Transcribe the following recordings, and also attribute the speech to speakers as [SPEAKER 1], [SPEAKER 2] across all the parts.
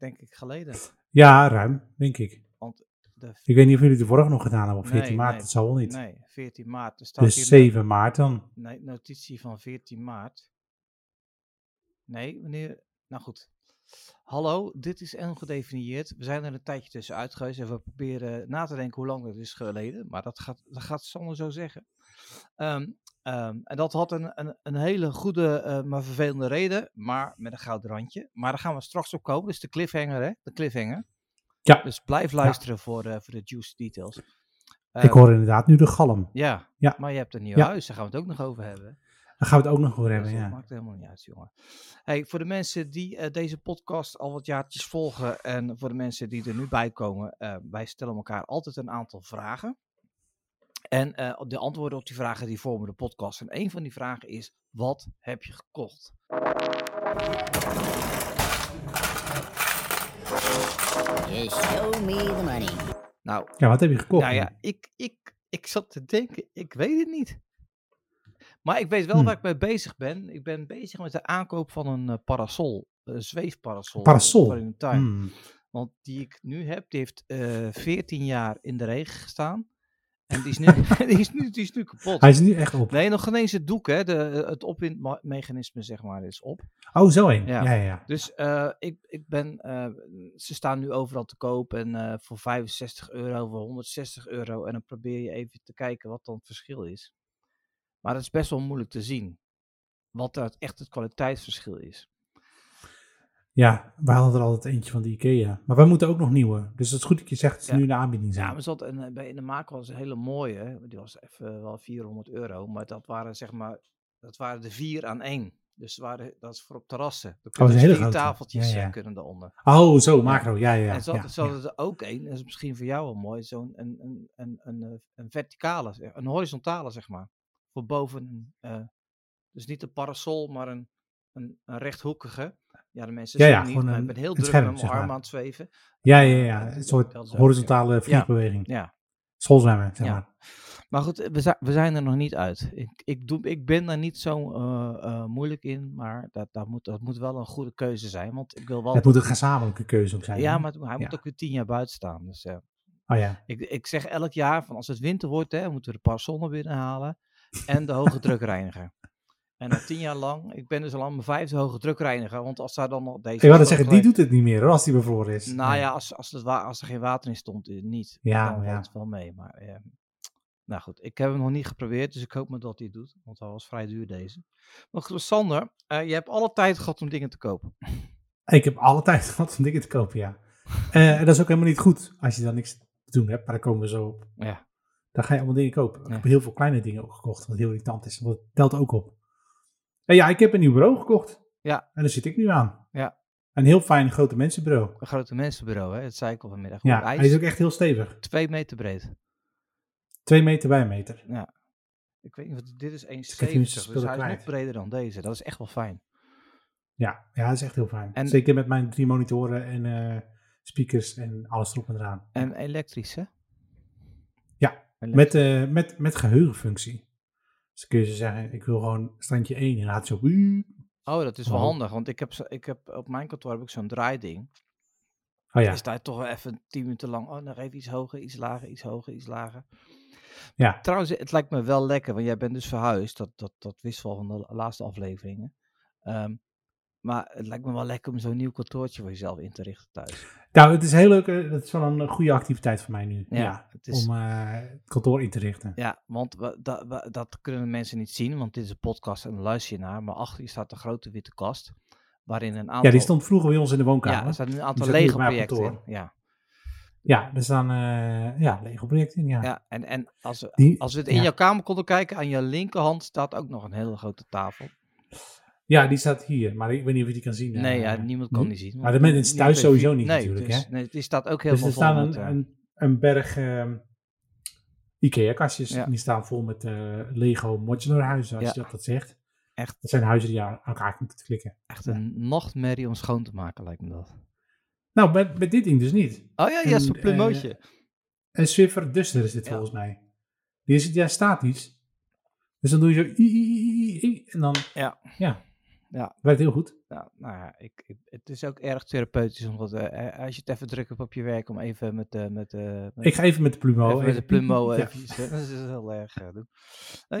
[SPEAKER 1] denk ik, geleden.
[SPEAKER 2] Ja, ruim, denk ik.
[SPEAKER 1] Want de,
[SPEAKER 2] Ik weet niet of jullie de vorige nog gedaan hebben op 14
[SPEAKER 1] Nee,
[SPEAKER 2] maart.
[SPEAKER 1] nee.
[SPEAKER 2] Dat zal wel niet.
[SPEAKER 1] nee, 14 maart. Er staat
[SPEAKER 2] dus
[SPEAKER 1] hier
[SPEAKER 2] 7 maart dan.
[SPEAKER 1] Nee, notitie van 14 maart. Nee, wanneer? Nou goed. Hallo, dit is ongedefinieerd. We zijn er een tijdje tussenuit geweest en we proberen na te denken hoe lang dat is geleden. Maar dat gaat, dat gaat Sander zo zeggen. Ehm, ehm, en dat had een, een, een hele goede, eh, maar vervelende reden. Maar met een gouden randje. Maar daar gaan we straks op komen. Dus de cliffhanger, hè? De cliffhanger.
[SPEAKER 2] Ja.
[SPEAKER 1] Dus blijf luisteren voor, eh, voor de juice details.
[SPEAKER 2] ik
[SPEAKER 1] Ehm,
[SPEAKER 2] hoor inderdaad nu de galm.
[SPEAKER 1] Ja,
[SPEAKER 2] Ja.
[SPEAKER 1] maar je hebt een nieuw
[SPEAKER 2] Ja.
[SPEAKER 1] huis. Daar gaan we het ook nog over hebben.
[SPEAKER 2] Daar gaan we het ook nog over hebben.
[SPEAKER 1] dat
[SPEAKER 2] Ja.
[SPEAKER 1] maakt helemaal niet uit, jongen. Hey, voor de mensen die eh, deze podcast al wat jaartjes volgen en voor de mensen die er nu bij komen, wij stellen elkaar altijd een aantal vragen. En eh, de antwoorden op die vragen die vormen de podcast. En een van die vragen is, wat heb je gekocht?
[SPEAKER 3] Show me the money.
[SPEAKER 1] Nou,
[SPEAKER 2] ja, wat heb je gekocht?
[SPEAKER 1] nou ja, ik, ik, ik zat te denken, ik weet het niet. Maar ik weet wel
[SPEAKER 2] Hmm.
[SPEAKER 1] waar ik mee bezig ben. Ik ben bezig met de aankoop van een eh, parasol, een zweefparasol.
[SPEAKER 2] Parasol.
[SPEAKER 1] Voor in de tuin.
[SPEAKER 2] Hmm.
[SPEAKER 1] Want die ik nu heb, die heeft eh 14 jaar in de regen gestaan. En die is nu, die is nu, die is nu kapot.
[SPEAKER 2] Hij is nu echt op.
[SPEAKER 1] Nee, nog geen eens het doek, hè. De, het opwindmechanisme, zeg maar, is op.
[SPEAKER 2] Oh, zo heen.
[SPEAKER 1] Ja.
[SPEAKER 2] Ja, ja, ja.
[SPEAKER 1] Dus eh, ik, ik ben, eh, ze staan nu overal te koop en eh, voor 65 euro, voor 160 euro. En dan probeer je even te kijken wat dan het verschil is. Maar dat is best wel moeilijk te zien. Wat dat echt het kwaliteitsverschil is.
[SPEAKER 2] Ja, we hadden er altijd eentje van de Ikea. Maar wij moeten ook nog nieuwe. Dus het is goed dat je zegt dat ze
[SPEAKER 1] Ja.
[SPEAKER 2] nu in de aanbieding zijn.
[SPEAKER 1] Ja, maar zat een, bij in de maak was een hele mooie. Die was even wel 400 euro. Maar dat waren zeg maar, dat waren de vier aan één. Dus waren, dat is voor op terrassen. Er
[SPEAKER 2] dat is
[SPEAKER 1] kunnen
[SPEAKER 2] een hele
[SPEAKER 1] vier
[SPEAKER 2] grote.
[SPEAKER 1] tafeltjes
[SPEAKER 2] Ja, ja.
[SPEAKER 1] eh, kunnen eronder.
[SPEAKER 2] Oh, zo, macro. Ja, ja, ja.
[SPEAKER 1] en
[SPEAKER 2] ja.
[SPEAKER 1] hadden er ook één, dat is misschien voor jou wel mooi, zo'n een, een, een, een, eh, een verticale, een horizontale zeg maar. Voor boven, eh, dus niet een parasol, maar een, een, een rechthoekige. Ja, de mensen
[SPEAKER 2] Ja, ja,
[SPEAKER 1] niet,
[SPEAKER 2] gewoon
[SPEAKER 1] maar
[SPEAKER 2] een-
[SPEAKER 1] ik ben heel druk
[SPEAKER 2] scherm,
[SPEAKER 1] met mijn
[SPEAKER 2] zeg
[SPEAKER 1] arm
[SPEAKER 2] maar.
[SPEAKER 1] aan het zweven.
[SPEAKER 2] Ja, ja, ja.
[SPEAKER 1] dat-
[SPEAKER 2] Een soort horizontale vliegbeweging.
[SPEAKER 1] Ja,
[SPEAKER 2] Schoolzwemmen, zeg
[SPEAKER 1] Ja.
[SPEAKER 2] maar.
[SPEAKER 1] Maar goed, we zijn, we zijn er nog niet uit. Ik, ik, doe, ik ben daar niet zo eh, eh, moeilijk in, maar dat, dat, moet, dat moet wel een goede keuze zijn. Want ik wil wel.
[SPEAKER 2] Het moet een gezamenlijke keuze ook zijn.
[SPEAKER 1] ja, maar hij moet
[SPEAKER 2] Ja.
[SPEAKER 1] ook weer tien jaar buiten staan. Dus eh,
[SPEAKER 2] Oh ja.
[SPEAKER 1] ik, ik zeg elk jaar: van als het winter wordt, hè, moeten we de parasol naar binnen halen. En de hoge drukreiniger. En al tien jaar lang, ik ben dus al aan mijn vijfde hoge drukreiniger. Want als daar dan nog deze.
[SPEAKER 2] Ik
[SPEAKER 1] is
[SPEAKER 2] zeggen, die doet het niet meer hoor, als die bevroren is.
[SPEAKER 1] Nou ja, als, als, het als er geen water in stond, eh, niet.
[SPEAKER 2] Ja,
[SPEAKER 1] dan
[SPEAKER 2] ja.
[SPEAKER 1] valt het wel mee. Maar eh, nou goed, ik heb hem nog niet geprobeerd, dus ik hoop maar dat hij het doet. Want hij was vrij duur deze. Maar goed, Sander, eh, je hebt alle tijd gehad om dingen te kopen.
[SPEAKER 2] Ik heb alle tijd gehad om dingen te kopen, ja. Eh, en dat is ook helemaal niet goed als je dan niks te doen hebt, maar daar komen we zo op.
[SPEAKER 1] Ja,
[SPEAKER 2] Dan ga je allemaal dingen kopen. Ik heb heel veel kleine dingen ook gekocht, wat heel irritant is. Want dat telt ook op. Ja, ik heb een nieuw bureau gekocht.
[SPEAKER 1] Ja.
[SPEAKER 2] En daar zit ik nu aan.
[SPEAKER 1] Ja.
[SPEAKER 2] Een heel fijn grote mensenbureau.
[SPEAKER 1] een grote mensenbureau, hè? dat zei ik al vanmiddag.
[SPEAKER 2] Ja,
[SPEAKER 1] hij
[SPEAKER 2] hij is ook echt heel stevig.
[SPEAKER 1] twee meter breed.
[SPEAKER 2] Twee meter bij een meter.
[SPEAKER 1] Ik weet niet, wat dit is 1,70,
[SPEAKER 2] heb je hem
[SPEAKER 1] dus hij is nog breder dan deze. Dat is echt wel fijn.
[SPEAKER 2] Ja, ja, dat is echt heel fijn.
[SPEAKER 1] En-
[SPEAKER 2] Zeker met mijn drie monitoren en eh, speakers en alles erop en eraan.
[SPEAKER 1] En elektrisch, hè?
[SPEAKER 2] Ja,
[SPEAKER 1] Elektrisch.
[SPEAKER 2] Met, eh, met, met geheugenfunctie. Dus kun je ze zeggen, ik wil gewoon standje 1 en laat zo...
[SPEAKER 1] Oh, dat is wel
[SPEAKER 2] Oh.
[SPEAKER 1] handig, want ik heb, ik heb op mijn kantoor heb ik zo'n draaiding.
[SPEAKER 2] Oh
[SPEAKER 1] Ja. Is daar toch wel even tien minuten lang, oh, nog even iets hoger, iets lager, iets hoger, iets lager.
[SPEAKER 2] ja.
[SPEAKER 1] Trouwens, het lijkt me wel lekker, want jij bent dus verhuisd. Dat, dat, dat wist wel van de la- laatste afleveringen. Ehm, maar het lijkt me wel lekker om zo'n nieuw kantoortje voor jezelf in te richten thuis.
[SPEAKER 2] Nou, het is heel leuk. eh, Dat is wel een goede activiteit voor mij nu.
[SPEAKER 1] Ja,
[SPEAKER 2] Ja,
[SPEAKER 1] het is-
[SPEAKER 2] om eh, het kantoor in te richten.
[SPEAKER 1] Ja, want we, dat, we- dat kunnen mensen niet zien, want dit is een podcast en luister je naar. Maar achter je staat een grote witte kast, waarin een aantal...
[SPEAKER 2] Ja, die stond vroeger bij ons in de
[SPEAKER 1] Ja,
[SPEAKER 2] woonkamer.
[SPEAKER 1] er staan nu een aantal lege projecten in. Ja,
[SPEAKER 2] Ja, er staan eh ja, Lego-projecten in. Ja.
[SPEAKER 1] ja en, en als, we,
[SPEAKER 2] Die,
[SPEAKER 1] als we het in
[SPEAKER 2] ja.
[SPEAKER 1] jouw kamer konden kijken, aan je linkerhand staat ook nog een hele grote tafel.
[SPEAKER 2] Ja, die staat hier. Maar ik weet niet of je die kan zien.
[SPEAKER 1] Nee,
[SPEAKER 2] eh,
[SPEAKER 1] ja, niemand kan
[SPEAKER 2] hm?
[SPEAKER 1] die zien.
[SPEAKER 2] Maar de mensen thuis sowieso niet
[SPEAKER 1] nee,
[SPEAKER 2] natuurlijk,
[SPEAKER 1] dus,
[SPEAKER 2] hè?
[SPEAKER 1] Nee, die staat ook
[SPEAKER 2] Dus
[SPEAKER 1] helemaal
[SPEAKER 2] er
[SPEAKER 1] vol
[SPEAKER 2] staan
[SPEAKER 1] met,
[SPEAKER 2] een,
[SPEAKER 1] eh,
[SPEAKER 2] een, een berg ehm, Ikea-kastjes.
[SPEAKER 1] Ja.
[SPEAKER 2] Die staan vol met eh, Lego modular huizen, als
[SPEAKER 1] Ja.
[SPEAKER 2] je dat, dat zegt.
[SPEAKER 1] Echt.
[SPEAKER 2] Dat zijn huizen die je aan elkaar moeten te klikken.
[SPEAKER 1] echt een nachtmerrie om schoon te maken, lijkt me dat.
[SPEAKER 2] Nou, met, met dit ding dus niet.
[SPEAKER 1] Oh ja, ja, zo'n plumootje.
[SPEAKER 2] Een Swiffer Duster is dit
[SPEAKER 1] Ja.
[SPEAKER 2] volgens mij. Die is ja, statisch. Dus dan doe je zo... i- i- i- En dan...
[SPEAKER 1] Ja.
[SPEAKER 2] Ja.
[SPEAKER 1] Ja.
[SPEAKER 2] Werkt heel goed.
[SPEAKER 1] Ja, nou ja, ik, ik- het is ook erg therapeutisch. Omdat, eh, eh, als je het even druk hebt op je werk om even met, de met, met,
[SPEAKER 2] Ik ga even met de Plumo.
[SPEAKER 1] even met de Plumo
[SPEAKER 2] Ja.
[SPEAKER 1] dat is heel erg doen.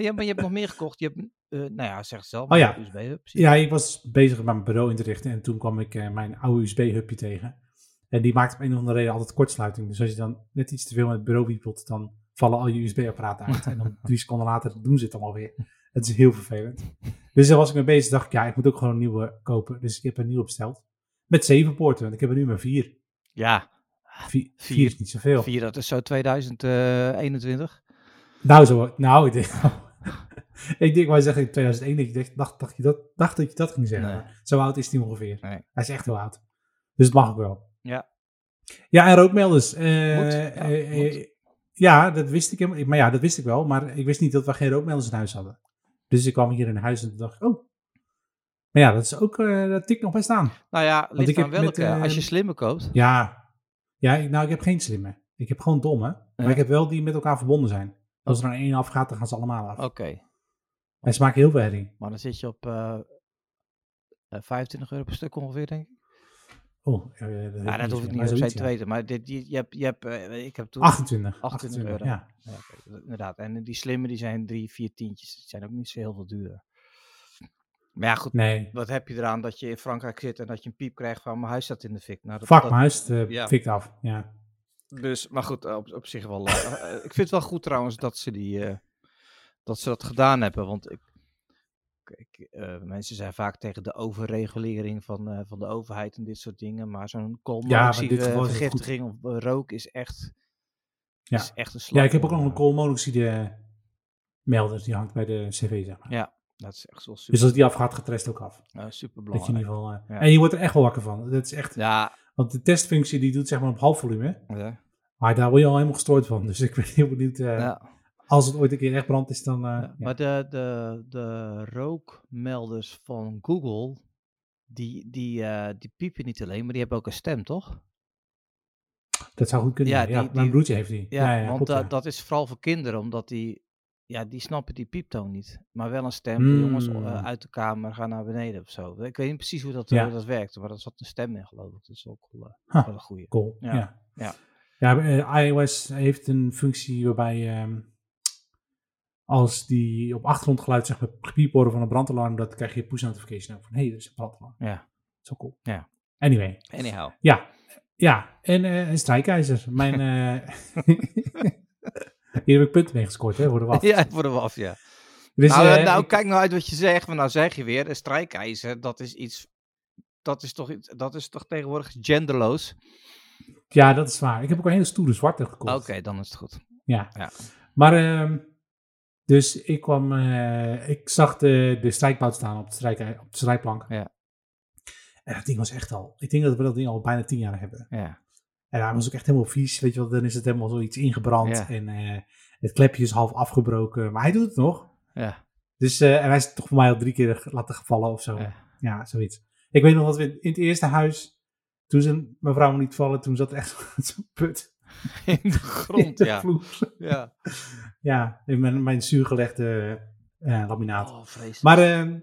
[SPEAKER 1] Ja, maar je hebt nog meer gekocht. Je hebt, nou ja, zeg het zelf.
[SPEAKER 2] Oh ja.
[SPEAKER 1] USB-hub.
[SPEAKER 2] Ja, ik was bezig met mijn bureau in te richten en toen kwam ik mijn oude USB-hubje tegen. En die maakt op een of andere reden altijd kortsluiting. Dus als je dan net iets te veel met het bureau wiepelt, dan vallen al je USB-apparaten uit. en dan drie seconden later doen ze het dan alweer. Het is heel vervelend. Dus daar was ik mee bezig. dacht ik, ja, ik moet ook gewoon een nieuwe kopen. Dus ik heb een nieuwe besteld. Met zeven poorten, want ik heb er nu maar vier.
[SPEAKER 1] Ja,
[SPEAKER 2] Vier,
[SPEAKER 1] Vier.
[SPEAKER 2] vier is niet zoveel.
[SPEAKER 1] vier, dat is zo 2021.
[SPEAKER 2] Nou, zo, nou, ik denk, ik denk, maar zeggen in 2001, dat je dacht, dacht, je dat, dacht dat je dat ging zeggen.
[SPEAKER 1] Nee.
[SPEAKER 2] Zo oud is hij ongeveer.
[SPEAKER 1] Nee.
[SPEAKER 2] Hij is echt heel oud. Dus het mag ook wel.
[SPEAKER 1] Ja.
[SPEAKER 2] Ja, en rookmelders. eh,
[SPEAKER 1] ja,
[SPEAKER 2] eh, eh,
[SPEAKER 1] moet.
[SPEAKER 2] ja, dat wist ik helemaal. Maar ja, dat wist ik wel. Maar ik wist niet dat we geen rookmelders in huis hadden. Dus ik kwam hier in huis en toen dacht ik, oh. Maar ja, dat is ook, eh dat tikt nog best aan.
[SPEAKER 1] Nou ja, ligt
[SPEAKER 2] ik
[SPEAKER 1] aan
[SPEAKER 2] heb met,
[SPEAKER 1] welke. als je
[SPEAKER 2] eh,
[SPEAKER 1] slimme koopt.
[SPEAKER 2] Ja, ja ik- nou, ik heb geen slimme. Ik heb gewoon domme. Maar ik heb wel die met elkaar verbonden zijn. Als er aan één afgaat, dan gaan ze allemaal af.
[SPEAKER 1] Oké,
[SPEAKER 2] En ze maken heel veel herrie.
[SPEAKER 1] maar dan zit je op eh, eh, 25 euro per stuk ongeveer, denk ik.
[SPEAKER 2] Oh, eh, dat,
[SPEAKER 1] Ja, dat
[SPEAKER 2] niet
[SPEAKER 1] hoef ik niet zijn
[SPEAKER 2] zoiets,
[SPEAKER 1] te weten. Maar dit, die, je hebt, je hebt, eh, ik heb toen...
[SPEAKER 2] 28.
[SPEAKER 1] 28 euro.
[SPEAKER 2] Ja.
[SPEAKER 1] Ja, inderdaad. En die slimme, die zijn drie, vier tientjes. Die zijn ook niet zo heel veel duurder. Maar ja, goed.
[SPEAKER 2] Nee.
[SPEAKER 1] Wat heb je eraan dat je in Frankrijk zit en dat je een piep krijgt van mijn huis staat in de fik? Nou, dat,
[SPEAKER 2] Fuck,
[SPEAKER 1] dat-
[SPEAKER 2] mijn huis uh,
[SPEAKER 1] ja.
[SPEAKER 2] fikt af. Ja.
[SPEAKER 1] Dus, maar goed, op, op zich wel. eh, eh, ik vind het wel goed trouwens dat ze, die, eh, dat, ze dat gedaan hebben. Want ik, ik, eh, mensen zijn vaak tegen de overregulering van, eh, van de overheid en dit soort dingen. Maar zo'n koolmonoxide
[SPEAKER 2] het
[SPEAKER 1] vergiftiging of eh, rook is echt,
[SPEAKER 2] Ja.
[SPEAKER 1] is echt een slag.
[SPEAKER 2] ja, ik heb ook nog een koolmonoxide melder. Die hangt bij de cv, zeg maar.
[SPEAKER 1] Ja, dat is echt zo super,
[SPEAKER 2] Dus als die afgaat, gaat de rest ook af.
[SPEAKER 1] eh, super
[SPEAKER 2] Dat je in
[SPEAKER 1] belangrijk.
[SPEAKER 2] ieder geval,
[SPEAKER 1] Ja.
[SPEAKER 2] En je wordt er echt wel wakker van. Dat is echt,
[SPEAKER 1] Ja,
[SPEAKER 2] want de testfunctie die doet zeg maar op half volume.
[SPEAKER 1] ja,
[SPEAKER 2] Maar daar word je al helemaal gestoord van. Dus ik ben heel benieuwd.
[SPEAKER 1] ja.
[SPEAKER 2] Als het ooit een keer echt brand is, dan... eh,
[SPEAKER 1] Ja,
[SPEAKER 2] ja.
[SPEAKER 1] Maar de, de, de rookmelders van Google, die, die, eh, die piepen niet alleen, maar die hebben ook een stem, toch?
[SPEAKER 2] Dat zou goed kunnen.
[SPEAKER 1] Ja,
[SPEAKER 2] Ja, ja,
[SPEAKER 1] die-
[SPEAKER 2] mijn
[SPEAKER 1] die-
[SPEAKER 2] broertje heeft die.
[SPEAKER 1] Ja,
[SPEAKER 2] ja,
[SPEAKER 1] want
[SPEAKER 2] klopt,
[SPEAKER 1] da-
[SPEAKER 2] ja.
[SPEAKER 1] dat is vooral voor kinderen, omdat die, ja, die snappen die pieptoon niet. Maar wel een stem van jongens
[SPEAKER 2] Mm.
[SPEAKER 1] eh, uit de kamer, ga naar beneden of zo. Ik weet niet precies hoe dat,
[SPEAKER 2] Ja.
[SPEAKER 1] hoe dat werkt, maar er zat een stem in, geloof ik. Dat is ook wel, een goeie.
[SPEAKER 2] Cool.
[SPEAKER 1] Ja,
[SPEAKER 2] Ja.
[SPEAKER 1] ja.
[SPEAKER 2] Ja, iOS heeft een functie waarbij ehm, als die op achtergrondgeluid zeg maar gepiep worden van een brandalarm, dat krijg je push notification ook van hé, hey, er is een brandalarm.
[SPEAKER 1] Ja,
[SPEAKER 2] Zo cool.
[SPEAKER 1] Ja.
[SPEAKER 2] Anyway,
[SPEAKER 1] anyhow.
[SPEAKER 2] ja. Ja, en eh, een strijkijzer. Mijn, eh hier heb ik punten mee gescoord, hè, voor de waf.
[SPEAKER 1] Ja, voor de waf, ja.
[SPEAKER 2] Dus,
[SPEAKER 1] nou,
[SPEAKER 2] eh,
[SPEAKER 1] eh, nou
[SPEAKER 2] ik-
[SPEAKER 1] kijk nou uit wat je zegt, maar nou zeg je weer, een strijkijzer, dat is iets, dat is toch, iets- dat is toch tegenwoordig genderloos?
[SPEAKER 2] ja, dat is waar. Ik heb ook een hele stoere zwarte
[SPEAKER 1] Oké,
[SPEAKER 2] gekocht.
[SPEAKER 1] dan is het goed.
[SPEAKER 2] Ja.
[SPEAKER 1] Ja.
[SPEAKER 2] Maar, ehm, dus ik kwam, eh, ik zag de, de strijkbout staan op de, strijk, op de strijkplank.
[SPEAKER 1] Ja.
[SPEAKER 2] En dat ding was echt al, ik denk dat we dat ding al bijna tien jaar hebben.
[SPEAKER 1] Ja,
[SPEAKER 2] En hij was ook echt helemaal vies, weet je wel. Dan is het helemaal zoiets ingebrand
[SPEAKER 1] Ja.
[SPEAKER 2] en eh, het klepje is half afgebroken. Maar hij doet het nog.
[SPEAKER 1] ja,
[SPEAKER 2] Dus, eh, en hij is toch voor mij al drie keer laten gevallen of zo.
[SPEAKER 1] Ja.
[SPEAKER 2] Ja, zoiets. Ik weet nog dat we in het eerste huis, toen ze mevrouw me niet vallen, toen zat echt zo'n put
[SPEAKER 1] in de
[SPEAKER 2] in
[SPEAKER 1] grond,
[SPEAKER 2] de
[SPEAKER 1] ja.
[SPEAKER 2] vloer.
[SPEAKER 1] ja.
[SPEAKER 2] Ja, in mijn, mijn zuurgelegde eh, laminaat.
[SPEAKER 1] Oh, vreselijk.
[SPEAKER 2] Maar, ehm,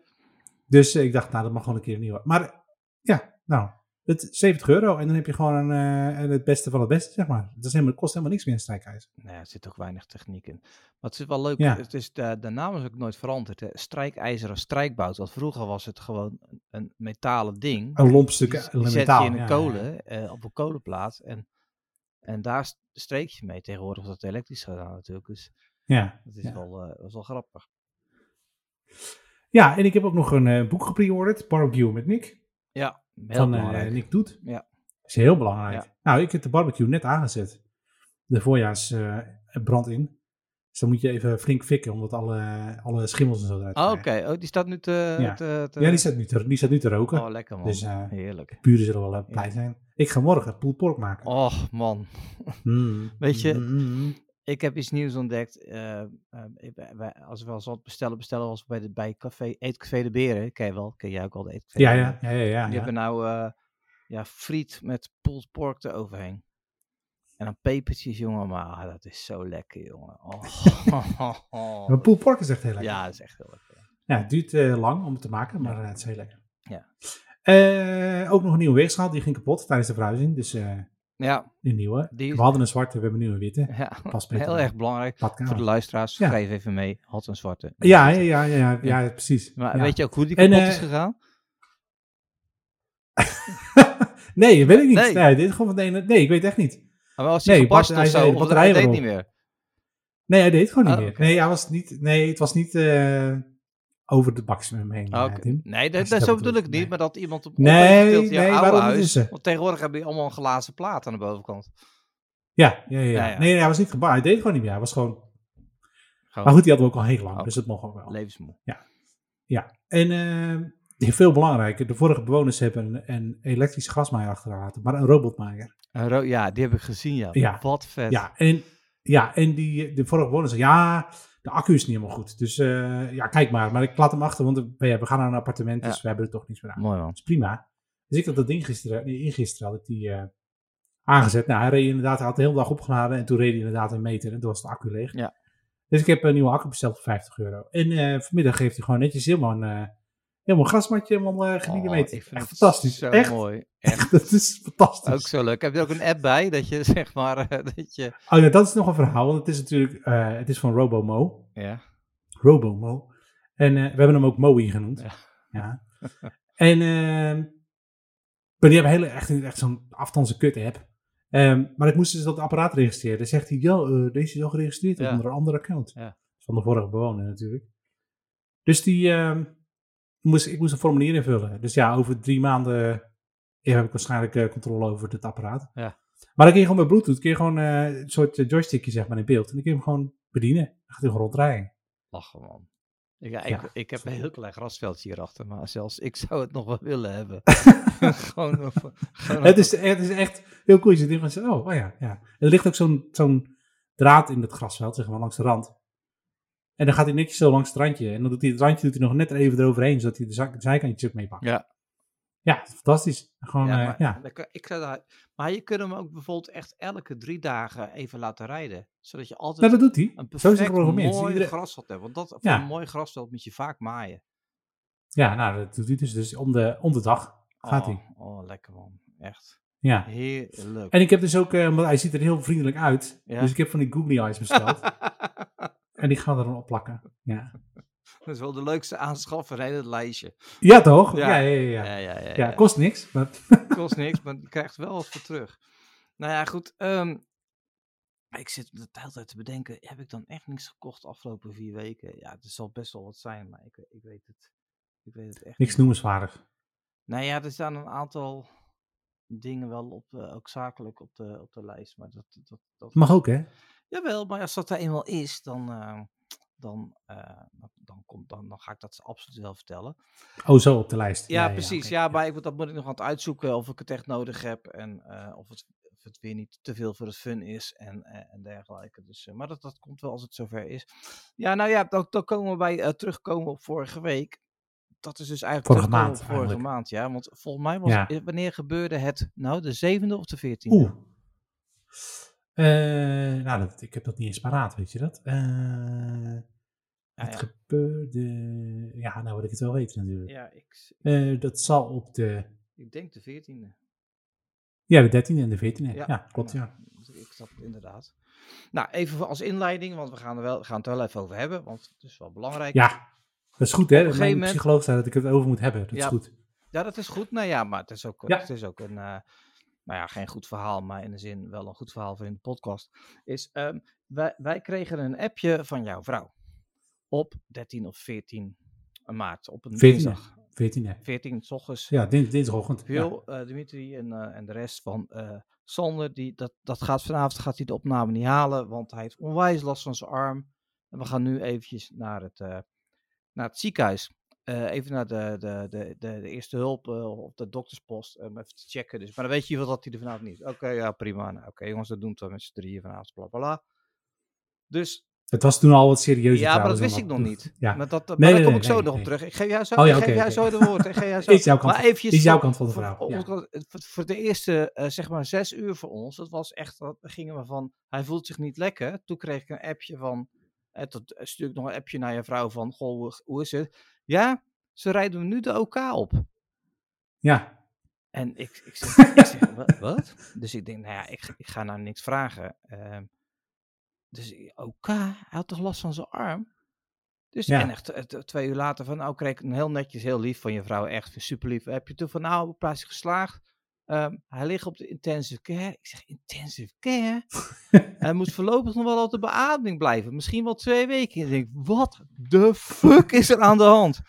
[SPEAKER 2] dus ik dacht, nou, dat mag gewoon een keer een nieuwe. Maar ja, nou, het 70 euro en dan heb je gewoon een, eh, het beste van het beste, zeg maar. Dat is helemaal, het kost helemaal niks meer een strijkijzer.
[SPEAKER 1] Nee, er zit ook weinig techniek in. Maar het is wel leuk,
[SPEAKER 2] Ja.
[SPEAKER 1] het is de, de naam is ook nooit veranderd. Hè. Strijkijzer of strijkbout, want vroeger was het gewoon een, metalen ding.
[SPEAKER 2] Een lomp stuk eh,
[SPEAKER 1] die zet
[SPEAKER 2] metaal.
[SPEAKER 1] je in een
[SPEAKER 2] ja,
[SPEAKER 1] kolen, eh, op een kolenplaat en, en daar st- streek je mee. Tegenwoordig het elektrisch gedaan natuurlijk, dus
[SPEAKER 2] Ja.
[SPEAKER 1] dat is,
[SPEAKER 2] Ja.
[SPEAKER 1] wel, eh, dat is wel grappig.
[SPEAKER 2] ja, en ik heb ook nog een eh, boek gepreorderd, Barbecue met Nick.
[SPEAKER 1] Ja, heel
[SPEAKER 2] van eh,
[SPEAKER 1] belangrijk.
[SPEAKER 2] Nick Doet.
[SPEAKER 1] Ja.
[SPEAKER 2] is heel belangrijk.
[SPEAKER 1] Ja.
[SPEAKER 2] Nou, ik heb de barbecue net aangezet. De voorjaarsbrand in. Dus dan moet je even flink fikken, omdat alle, alle schimmels en zo eruit
[SPEAKER 1] Oh, Oké, oh, die staat nu te...
[SPEAKER 2] Ja.
[SPEAKER 1] te, te-
[SPEAKER 2] Ja, die staat, nu te, die staat nu te roken.
[SPEAKER 1] Oh, lekker man.
[SPEAKER 2] Dus, eh,
[SPEAKER 1] Heerlijk.
[SPEAKER 2] Buren zullen wel eh, blij zijn. Ik ga morgen pulled pork maken.
[SPEAKER 1] Oh, man.
[SPEAKER 2] Mm.
[SPEAKER 1] Weet je,
[SPEAKER 2] Mm, mm.
[SPEAKER 1] Ik heb iets nieuws ontdekt. eh, eh, ik- wij- wij- als we wat bestellen, bestellen we als bij, de, bij café, Eetcafé de Beren. Ken je wel? Ken jij ook al de Eetcafé
[SPEAKER 2] Ja, ja, ja, ja. ja,
[SPEAKER 1] Die
[SPEAKER 2] ja.
[SPEAKER 1] hebben nou eh, ja, friet met pulled pork eroverheen. En dan pepertjes, jongen. Maar dat is zo lekker, jongen. Oh.
[SPEAKER 2] Maar pulled pork is echt heel lekker.
[SPEAKER 1] ja, dat is echt heel lekker.
[SPEAKER 2] Ja, het duurt eh, lang om het te maken, maar eh, het is heel lekker.
[SPEAKER 1] Ja.
[SPEAKER 2] Eh, ook nog een nieuwe weegschaal, die ging kapot tijdens de verhuizing. Dus eh
[SPEAKER 1] Ja,
[SPEAKER 2] een nieuwe.
[SPEAKER 1] Die-
[SPEAKER 2] We hadden een zwarte, we hebben nu een witte.
[SPEAKER 1] ja.
[SPEAKER 2] Beter
[SPEAKER 1] heel erg belangrijk.
[SPEAKER 2] badkamer.
[SPEAKER 1] Voor de luisteraars,
[SPEAKER 2] Ja.
[SPEAKER 1] schrijf even mee. Had een zwarte.
[SPEAKER 2] Ja, ja, ja, ja, ja, ja, precies.
[SPEAKER 1] Maar weet je ook hoe die
[SPEAKER 2] En,
[SPEAKER 1] kapot
[SPEAKER 2] eh,
[SPEAKER 1] is gegaan?
[SPEAKER 2] nee, dat weet ik niet.
[SPEAKER 1] Nee.
[SPEAKER 2] Nee, dit is gewoon van de ene. Nee, ik weet echt niet.
[SPEAKER 1] Maar was hij
[SPEAKER 2] nee,
[SPEAKER 1] gebarst
[SPEAKER 2] bad-
[SPEAKER 1] of zo? Of hij deed niet meer?
[SPEAKER 2] Nee, hij deed gewoon niet
[SPEAKER 1] Oh,
[SPEAKER 2] meer. Nee, hij was niet, nee, het was niet eh, over de maximum heen.
[SPEAKER 1] Ah,
[SPEAKER 2] eh. Tim.
[SPEAKER 1] Nee, dat, dat, zo bedoel ik niet.
[SPEAKER 2] nee.
[SPEAKER 1] Maar dat iemand op
[SPEAKER 2] Nee, nee,
[SPEAKER 1] jouw oude
[SPEAKER 2] waarom
[SPEAKER 1] huis.
[SPEAKER 2] is ze?
[SPEAKER 1] Want tegenwoordig heb je allemaal een glazen plaat aan de bovenkant.
[SPEAKER 2] Ja, ja, ja, ja.
[SPEAKER 1] Ja, ja.
[SPEAKER 2] Nee, nee, hij was niet gebaard. Hij deed gewoon niet meer. Hij was gewoon...
[SPEAKER 1] Gewoon
[SPEAKER 2] Maar goed, die hadden we ook al heel lang.
[SPEAKER 1] Oh.
[SPEAKER 2] Dus dat mocht ook wel.
[SPEAKER 1] levensmoe.
[SPEAKER 2] Ja. En eh, veel belangrijker. De vorige bewoners hebben een, een elektrisch grasmaaier achtergelaten. Maar een robotmaaier.
[SPEAKER 1] Een ro- ja, die heb ik gezien, ja.
[SPEAKER 2] Ja.
[SPEAKER 1] Wat vet.
[SPEAKER 2] Ja, en, ja, en die, de vorige bewoners zei, ja, de accu is niet helemaal goed. Dus eh, ja, kijk maar. Maar ik laat hem achter, want we, we gaan naar een appartement, dus
[SPEAKER 1] Ja.
[SPEAKER 2] we hebben er toch niets meer aan.
[SPEAKER 1] Mooi man.
[SPEAKER 2] Dat is prima. Dus ik had dat ding gisteren, nee, ingisteren had ik die eh, aangezet. Nou, hij reed inderdaad, hij had de hele dag opgeladen en toen reed hij inderdaad een meter en toen was de accu leeg.
[SPEAKER 1] Ja.
[SPEAKER 2] Dus ik heb een nieuwe accu besteld voor 50 euro. En eh, vanmiddag geeft hij gewoon netjes helemaal een, helemaal een grasmatje, helemaal uh, genieten
[SPEAKER 1] Oh,
[SPEAKER 2] mee. Echt fantastisch.
[SPEAKER 1] Zo
[SPEAKER 2] Echt,
[SPEAKER 1] mooi.
[SPEAKER 2] echt, dat is fantastisch.
[SPEAKER 1] Ook zo leuk. Heb je ook een app bij? Dat je zeg maar, eh, dat je...
[SPEAKER 2] Oh ja, dat is nog een verhaal, want het is natuurlijk, eh, het is van Robomo.
[SPEAKER 1] Ja.
[SPEAKER 2] Robomo. En eh, we hebben hem ook Moe genoemd.
[SPEAKER 1] Ja.
[SPEAKER 2] Ja. en ehm, maar die hebben hele, echt, echt zo'n afstandse kut app. Ehm, maar ik moest dus dat apparaat registreren. Dan zegt hij, ja, deze is al geregistreerd
[SPEAKER 1] Ja.
[SPEAKER 2] onder een ander account.
[SPEAKER 1] Ja.
[SPEAKER 2] Van de vorige bewoner natuurlijk. Dus die, ehm, moest, ik moest een formulier invullen. Dus ja, over drie maanden heb ik waarschijnlijk eh, controle over het apparaat.
[SPEAKER 1] Ja.
[SPEAKER 2] Maar dan kun je gewoon met Bluetooth, kun je gewoon eh, een soort eh, joystickje zeg maar in beeld. En dan kun je hem gewoon bedienen. Dan gaat hij gewoon rondrijden.
[SPEAKER 1] Lachen man. Ik, ja, ik, ik heb een heel klein grasveldje hierachter, maar zelfs ik zou het nog wel willen hebben. gewoon, op- gewoon
[SPEAKER 2] Het is, het is echt heel cool. Je zit van, oh, oh ja, ja. Er ligt ook zo'n zo'n draad in het grasveld, zeg maar, langs de rand. En dan gaat hij netjes zo langs het randje. En dan doet hij het randje doet hij nog net even eroverheen, zodat hij de zak- zijkantjes ook meepakt.
[SPEAKER 1] Ja.
[SPEAKER 2] Ja, fantastisch. Gewoon,
[SPEAKER 1] ja,
[SPEAKER 2] ja,
[SPEAKER 1] maar,
[SPEAKER 2] ja.
[SPEAKER 1] dan kan- ik zou daar, maar je kunt hem ook bijvoorbeeld echt elke drie dagen even laten rijden. Zodat je altijd
[SPEAKER 2] Nou, dat doet hij.
[SPEAKER 1] een
[SPEAKER 2] Zo
[SPEAKER 1] perfect.
[SPEAKER 2] Dus
[SPEAKER 1] mooi
[SPEAKER 2] iedereen-
[SPEAKER 1] grasveld hebt. Want dat,
[SPEAKER 2] Ja.
[SPEAKER 1] een mooi grasveld moet je vaak maaien.
[SPEAKER 2] Ja, nou, dat doet hij dus. Dus om de, om de dag gaat
[SPEAKER 1] oh,
[SPEAKER 2] hij.
[SPEAKER 1] Oh, lekker man. Echt.
[SPEAKER 2] Ja.
[SPEAKER 1] Heerlijk.
[SPEAKER 2] En ik heb dus ook, eh, want hij ziet er heel vriendelijk uit.
[SPEAKER 1] Ja.
[SPEAKER 2] Dus ik heb van die googly eyes besteld. en die gaan er dan op plakken. Ja,
[SPEAKER 1] dat is wel de leukste aanschaf van het lijstje.
[SPEAKER 2] ja toch?
[SPEAKER 1] Ja.
[SPEAKER 2] Ja, ja, ja. kost niks. Maar
[SPEAKER 1] kost niks, maar je krijgt wel wat voor terug. Nou ja, goed. ehm, ik zit de hele tijd te bedenken, heb ik dan echt niks gekocht de afgelopen vier weken? Ja, het zal best wel wat zijn, maar ik, ik weet het. Ik weet het echt
[SPEAKER 2] niks
[SPEAKER 1] niet.
[SPEAKER 2] noemenswaardig.
[SPEAKER 1] Nou ja, er staan een aantal dingen wel op, eh, ook zakelijk op de, op de lijst, maar dat, dat, dat
[SPEAKER 2] Mag ook, hè?
[SPEAKER 1] Jawel, maar als dat er eenmaal is, dan, eh, dan, dan, komt, dan, dan ga ik dat absoluut wel vertellen.
[SPEAKER 2] Oh, zo op de lijst.
[SPEAKER 1] Ja, precies. Ja, maar ik, moet- dat moet ik nog aan het uitzoeken of ik het echt nodig heb en eh, of, het, of het weer niet te veel voor het fun is en, eh, en dergelijke. Dus, maar dat, dat komt wel als het zover is. Ja, nou ja, dan, dan komen we bij terugkomen op vorige week. Dat is dus eigenlijk
[SPEAKER 2] Vorige maand,
[SPEAKER 1] vorige
[SPEAKER 2] eigenlijk.
[SPEAKER 1] maand, ja. Want volgens mij was
[SPEAKER 2] Ja.
[SPEAKER 1] wanneer gebeurde het nou, de zevende of de veertiende?
[SPEAKER 2] Oeh. Eh, nou, dat, ik heb dat niet eens paraat, weet je dat? Eh, het
[SPEAKER 1] ja.
[SPEAKER 2] gebeurde... Ja, nou wil ik het wel weten natuurlijk.
[SPEAKER 1] Ja, ik,
[SPEAKER 2] Eh, dat zal op de...
[SPEAKER 1] ik denk de veertiende.
[SPEAKER 2] Ja, de 13e en de 14e. Ja, klopt,
[SPEAKER 1] nou,
[SPEAKER 2] ja.
[SPEAKER 1] Ik snap het inderdaad. Nou, even als inleiding, want we gaan, er wel, gaan het er wel even over hebben, want het is wel belangrijk.
[SPEAKER 2] Ja, dat is goed, hè?
[SPEAKER 1] Op een
[SPEAKER 2] Mijn
[SPEAKER 1] gegeven moment-
[SPEAKER 2] psycholoog zei dat ik het over moet hebben. Dat is
[SPEAKER 1] Ja.
[SPEAKER 2] goed.
[SPEAKER 1] Ja, dat is goed. Nou ja, maar het is ook,
[SPEAKER 2] Ja.
[SPEAKER 1] het is ook een, nou ja, geen goed verhaal, maar in de zin wel een goed verhaal voor in de podcast. Is, ehm, wij, wij kregen een appje van jouw vrouw op 13 of 14 maart, op een
[SPEAKER 2] 14e.
[SPEAKER 1] dinsdag.
[SPEAKER 2] 14e.
[SPEAKER 1] 14 's ochtends.
[SPEAKER 2] Ja, dins, dinsdagochtend. Ja.
[SPEAKER 1] Wil eh, Dimitri en, eh, en de rest van eh Sander, die, dat, dat gaat vanavond gaat hij de opname niet halen, want hij heeft onwijs last van zijn arm. En we gaan nu eventjes naar het, naar het ziekenhuis. Eh, even naar de, de, de, de, de eerste hulp eh, of de dokterspost, om even te checken. Dus. Maar dan weet je wel dat hij er vanavond niet is. Oké, ja, prima. Nou, Oké, jongens, dat doen we met z'n drieën vanavond, bla bla bla. Dus
[SPEAKER 2] Het was toen al wat serieuzer
[SPEAKER 1] ja, maar dat wist ik nog
[SPEAKER 2] wat-
[SPEAKER 1] niet.
[SPEAKER 2] Ja.
[SPEAKER 1] Maar, dat, maar
[SPEAKER 2] Nee,
[SPEAKER 1] daar kom
[SPEAKER 2] nee,
[SPEAKER 1] ik zo
[SPEAKER 2] nee,
[SPEAKER 1] nog op terug. Ik geef jou zo,
[SPEAKER 2] Oh ja,
[SPEAKER 1] ik geef jou zo de woord. Ik geef jou zo.
[SPEAKER 2] Is jouw kant
[SPEAKER 1] maar eventjes
[SPEAKER 2] is jouw kant van de verhaal,
[SPEAKER 1] voor-
[SPEAKER 2] ja.
[SPEAKER 1] voor- de eerste, eh, zeg maar, zes uur voor ons, dat was echt, dat gingen we van, hij voelt zich niet lekker. Toen kreeg ik een appje van, eh, tot, eh, stuur ik nog een appje naar je vrouw van, goh, hoe, hoe is het? Ja, ze rijden nu de OK op.
[SPEAKER 2] Ja,
[SPEAKER 1] En ik, ik zeg, ik zeg "Wa- wat? Dus ik denk, nou ja, ik, ik ga nou niks vragen. Ehm, dus OK, hij had toch last van zijn arm? Dus
[SPEAKER 2] Ja.
[SPEAKER 1] en echt eh, twee uur later van, nou kreeg ik een heel netjes, heel lief van je vrouw, echt super lief. Heb je toen van, nou, operatie geslaagd? Ehm, hij ligt op de intensive care. Ik zeg, intensive care? hij moet voorlopig nog wel op de beademing blijven. Misschien wel twee weken. En ik denk, wat de fuck is er aan de hand?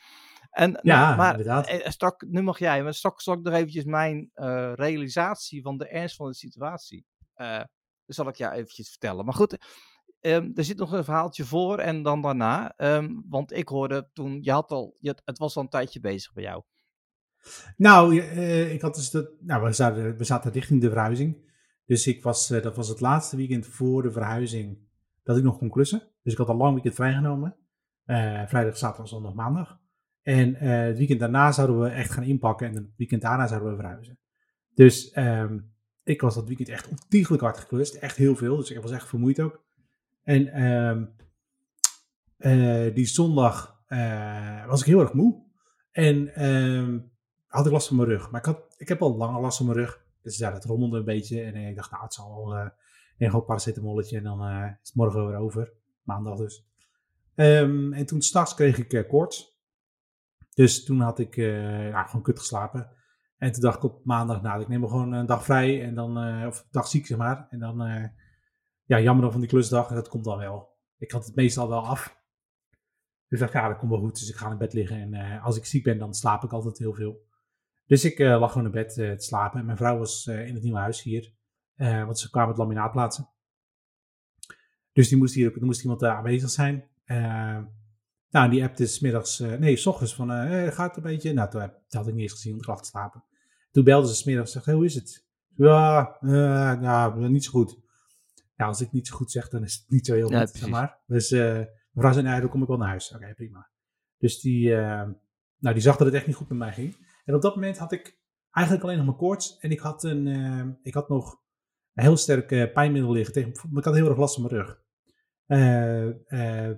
[SPEAKER 1] En,
[SPEAKER 2] Ja,
[SPEAKER 1] nou, maar
[SPEAKER 2] inderdaad.
[SPEAKER 1] eh, Stak, nu mag jij, maar straks zal ik nog eventjes mijn eh, realisatie van de ernst van de situatie. eh zal ik jou eventjes vertellen. Maar goed, ehm, er zit nog een verhaaltje voor en dan daarna. ehm, want ik hoorde toen, je had al, je, het was al een tijdje bezig bij jou.
[SPEAKER 2] Nou, eh, ik had dus dat, nou we, zaten, we zaten richting de verhuizing. Dus ik was, eh, dat was het laatste weekend voor de verhuizing dat ik nog kon klussen. Dus ik had al lang weekend vrijgenomen. Eh, vrijdag, zaterdag, zondag, maandag. En het weekend daarna zouden we echt gaan inpakken en het weekend daarna zouden we verhuizen. Dus ehm, ik was dat weekend echt ontiegelijk hard geklust. Echt heel veel, dus ik was echt vermoeid ook. En ehm, eh, die zondag was ik heel erg moe. En ehm, had ik last van mijn rug. Maar ik, had, ik heb al langer last van mijn rug. Dus ja, dat rommelde een beetje. En ik dacht, nou, het zal wel... eh een gewoon paracetamolletje en dan eh, is het morgen weer over. Maandag dus. Ehm, en toen s'nachts kreeg ik eh, koorts. Dus toen had ik ja, gewoon kut geslapen. En toen dacht ik op maandag, nou, ik neem me gewoon een dag vrij. En dan, of een dag ziek, zeg maar. En dan, ja, jammer dan van die klusdag. En dat komt dan wel. Ik had het meestal wel af. Dus ik dacht, ja, dat komt wel goed. Dus ik ga in bed liggen. En als ik ziek ben, dan slaap ik altijd heel veel. Dus ik eh, lag gewoon in bed eh, te slapen. En mijn vrouw was eh, in het nieuwe huis hier. Want ze kwamen het laminaat plaatsen. Dus die moest hier, er moest iemand aanwezig zijn. Eh, nou, die appte 's middags, nee, s ochtends van, eh, gaat het een beetje? Nou, toen dat had ik niet eens gezien, want ik lag te slapen. Toen belde ze 's middags, zegt, hey, hoe is het? Ja, ja, niet zo goed. Ja, als ik niet zo goed zeg, dan is het niet zo heel
[SPEAKER 1] Ja,
[SPEAKER 2] goed, zeg maar. Dus mevrouw zei, nee, dan kom ik wel naar huis. Oké, prima. Dus die, eh, nou, die zag dat het echt niet goed met mij ging. En op dat moment had ik eigenlijk alleen nog mijn koorts. En ik had, een, eh, ik had nog een heel sterk eh, pijnmiddel liggen. Tegen, ik had heel erg last van mijn rug. Eh,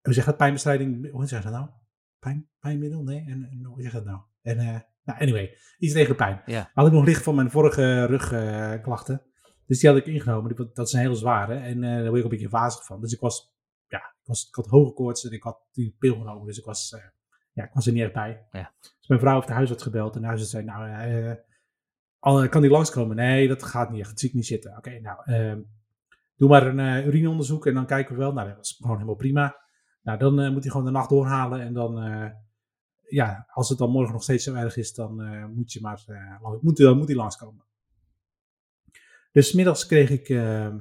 [SPEAKER 2] hoe zeg je dat? Pijnbestrijding. Hoe zeg je dat nou? Pijn, pijnmiddel? Nee. En, en hoe zeg je dat nou? En, nou, anyway. Iets tegen de pijn.
[SPEAKER 1] Ja.
[SPEAKER 2] Had ik nog liggen van mijn vorige rugklachten. dus die had ik ingenomen. Dat is een hele zware. En daar word ik een beetje wazig van. Dus ik was, ja, ik, was, ik had hoge koorts en ik had die pil genomen. Dus ik was, ja, ik was er niet echt bij.
[SPEAKER 1] Ja.
[SPEAKER 2] Dus mijn vrouw heeft de huisarts gebeld. En de huisarts zei, nou, eh, al- kan die langskomen? Nee, dat gaat niet echt. Dat zie ik niet zitten. Oké, nou, ehm, doe maar een eh, urineonderzoek en dan kijken we wel. Nou, dat was gewoon helemaal prima. Nou, dan eh, moet hij gewoon de nacht doorhalen. En dan, eh, ja, als het dan morgen nog steeds zo erg is, dan eh, moet je maar, eh, lang- moet, dan moet hij langskomen. Dus middags kreeg ik eh,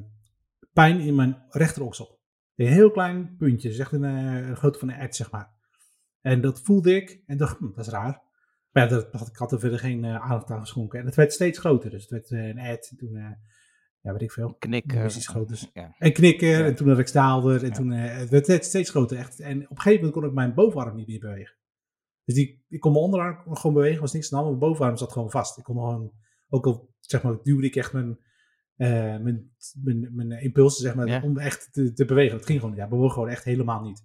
[SPEAKER 2] pijn in mijn rechteroksel. Een heel klein puntje, zeg een, eh, een grootte van een ert, zeg maar. En dat voelde ik en dacht, hm, dat is raar. Maar ja, dat, ik had er verder geen eh, aandacht aan geschonken. En het werd steeds groter. Dus het werd eh, een ert. En toen, eh, ja, weet ik veel.
[SPEAKER 1] Knik.
[SPEAKER 2] Hoe is die groot dus?
[SPEAKER 1] Ja.
[SPEAKER 2] En knikker.
[SPEAKER 1] Ja.
[SPEAKER 2] En toen had ik staalder. En toen het werd het steeds groter. Echt. En op een gegeven moment kon ik mijn bovenarm niet meer bewegen. Dus die, ik kon mijn onderarm gewoon bewegen. was niks aan de hand. Mijn bovenarm zat gewoon vast. Ik kon gewoon, ook al zeg maar, duwde ik echt mijn, mijn, mijn, mijn impulsen zeg maar, om echt te, te bewegen. Dat ging gewoon. Ja, bewoog gewoon echt helemaal niet.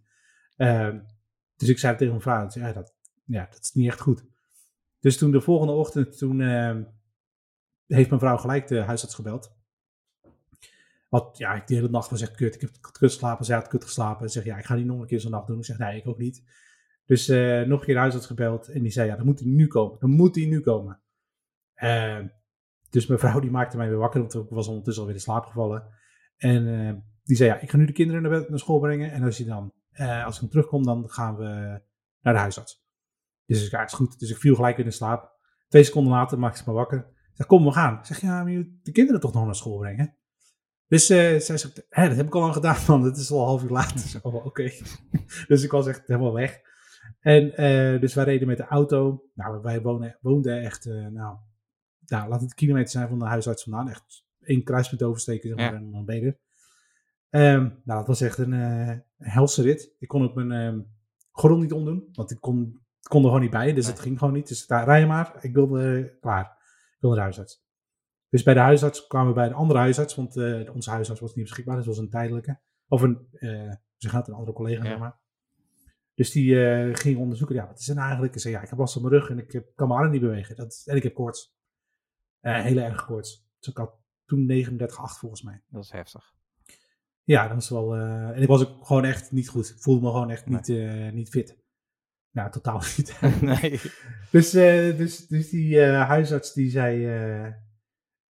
[SPEAKER 2] Ehm, dus ik zei tegen mijn vrouw, ja, dat, ja, dat is niet echt goed. Dus toen de volgende ochtend, toen ehm, heeft mijn vrouw gelijk de huisarts gebeld. Wat, ja, ik de hele nacht was echt kut. Ik heb kut geslapen, zij had kut geslapen. Ze zegt, ja, ik ga niet nog een keer zo'n nacht doen. Ik zeg, nee, ik ook niet. Dus eh, nog een keer de huisarts gebeld. En die zei, ja, dan moet hij nu komen. Dan moet hij nu komen. Ehm, dus mijn vrouw die maakte mij weer wakker, want ik was ondertussen alweer in slaap gevallen. En eh, die zei, ja, ik ga nu de kinderen naar, naar school brengen. En als, je dan, eh, als ik dan terugkom, dan gaan we naar de huisarts. Dus ik ja, is goed. Dus ik viel gelijk weer in slaap. Twee seconden later maakte ze me wakker. Ik zeg, kom, we gaan. Ik zeg, ja, maar je moet de kinderen toch nog naar school brengen? Dus eh, zij zegt, hè, dat heb ik al lang gedaan, man. Het is al een half uur later. Ik zeg, oh, oké. dus ik was echt helemaal weg. En eh, dus wij reden met de auto. Nou, wij wonen, woonden echt, nou, nou, laat het kilometer zijn van de huisarts vandaan. Echt één kruispunt oversteken, zeg maar,
[SPEAKER 1] Ja.
[SPEAKER 2] en dan ben je Ehm, nou, dat was echt een, eh, helse rit. Ik kon ook mijn ehm gordel niet omdoen, want ik kon, kon er gewoon niet bij. Dus
[SPEAKER 1] Nee.
[SPEAKER 2] het ging gewoon niet. Dus daar, rij je maar. Ik wilde, eh, klaar. Ik wilde de huisarts. Dus bij de huisarts kwamen we bij de andere huisarts, want eh, onze huisarts was niet beschikbaar. Dus was een tijdelijke. Of een, ze gaat een andere collega,
[SPEAKER 1] Ja.
[SPEAKER 2] zeg maar. Dus die ging onderzoeken, ja, wat is er nou eigenlijk? Ik zei, ja, ik heb last van mijn rug en ik heb- kan mijn arm niet bewegen. Dat, en ik heb koorts. Heel erg koorts. Dus ik had toen 39,8 volgens mij.
[SPEAKER 1] Dat is heftig.
[SPEAKER 2] Ja, dat was wel. eh, en ik was ook gewoon echt niet goed. Ik voelde me gewoon echt niet, eh, niet fit. Nou, totaal niet.
[SPEAKER 1] nee.
[SPEAKER 2] dus, eh, dus, dus die huisarts die zei.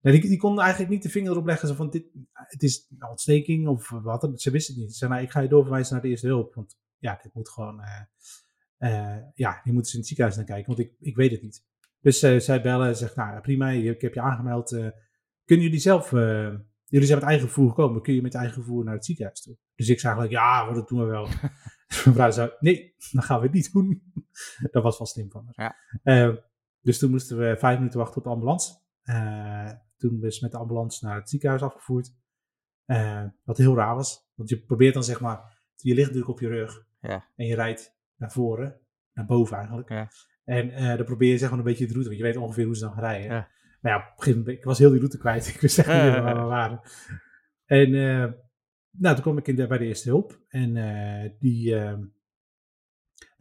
[SPEAKER 2] nou, die, die kon eigenlijk niet de vinger erop leggen. Zo van: dit, het is een ontsteking of wat. dan. Ze wist het niet. Ze zei: nou, ik ga je doorverwijzen naar de eerste hulp. Want ja, dit moet gewoon. ja, die moeten ze in het ziekenhuis naar kijken. Want ik, ik weet het niet. Dus zij bellen en zegt: Nou, prima, ik heb je aangemeld. kunnen jullie zelf. Jullie zijn met eigen vervoer gekomen. Kun je met eigen vervoer naar het ziekenhuis toe? Dus ik zei eigenlijk: Ja, maar dat doen we wel. Dus Mijn vrouw zei: Nee, dat gaan we niet doen. dat was wel slim van haar.
[SPEAKER 1] Ja.
[SPEAKER 2] Eh, dus toen moesten we vijf minuten wachten op de ambulance. Eh, toen is met de ambulance naar het ziekenhuis afgevoerd. Eh, wat heel raar was. Want je probeert dan zeg maar. Je ligt natuurlijk op je rug.
[SPEAKER 1] Ja.
[SPEAKER 2] En je rijdt naar voren. Naar boven eigenlijk.
[SPEAKER 1] Ja.
[SPEAKER 2] En eh, dan probeer je zeg maar een beetje de route. Want je weet ongeveer hoe ze dan gaan rijden. Nou ja, op een gegeven moment, ik was heel die route kwijt. Ik wist echt niet meer waar we waren. En eh, nou, toen kwam ik in de, bij de eerste hulp. En eh, die, eh,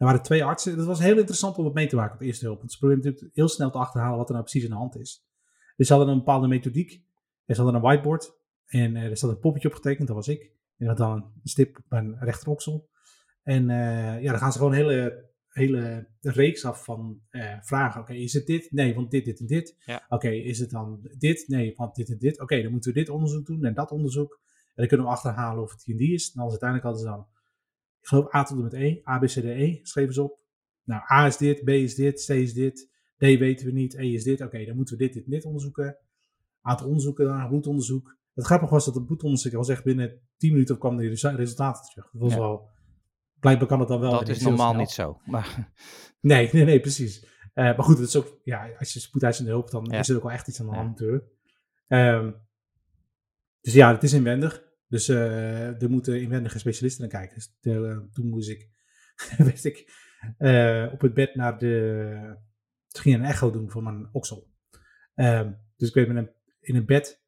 [SPEAKER 2] er waren twee artsen. Dat was heel interessant om het mee te maken op de eerste hulp. Want ze probeerden natuurlijk heel snel te achterhalen wat er nou precies aan de hand is. Dus ze hadden een bepaalde methodiek. En ze hadden een whiteboard. En eh, er zat een poppetje op getekend, dat was ik. En had dan een stip op mijn rechteroksel. En eh, ja, dan gaan ze gewoon hele, hele reeks af van eh, vragen. Oké, is het dit? Nee, want dit, dit en dit.
[SPEAKER 1] Ja.
[SPEAKER 2] Oké, is het dan dit? Nee, want dit en dit. Oké, dan moeten we dit onderzoek doen en dat onderzoek. En dan kunnen we achterhalen of het die en die is. En dan uiteindelijk hadden ze dan, ik geloof A tot en met E, A, B, C, D, E, schreven ze op. Nou, A is dit, B is dit, C is dit, D weten we niet, E is dit. Oké, dan moeten we dit, dit en dit onderzoeken. Aantal onderzoeken, dan bloedonderzoek. Het grappige was dat het bloedonderzoek was echt binnen 10 minuten kwam de resu- resultaten terug. Dat was
[SPEAKER 1] Ja.
[SPEAKER 2] wel, blijkbaar kan het dan wel.
[SPEAKER 1] Dat is normaal
[SPEAKER 2] snel.
[SPEAKER 1] niet zo. Maar
[SPEAKER 2] Nee, nee, nee, precies. Eh, maar goed, het is ook, ja, als je spoedeisende hulp, dan
[SPEAKER 1] Ja.
[SPEAKER 2] is er ook wel echt iets aan de hand natuurlijk. Ehm, dus ja, het is inwendig. Dus eh, er moeten inwendige specialisten naar kijken. Dus eh, toen moest ik, wist ik, op het bed naar de, gingen een echo doen voor mijn oksel. Ehm, dus ik werd in een, in een bed,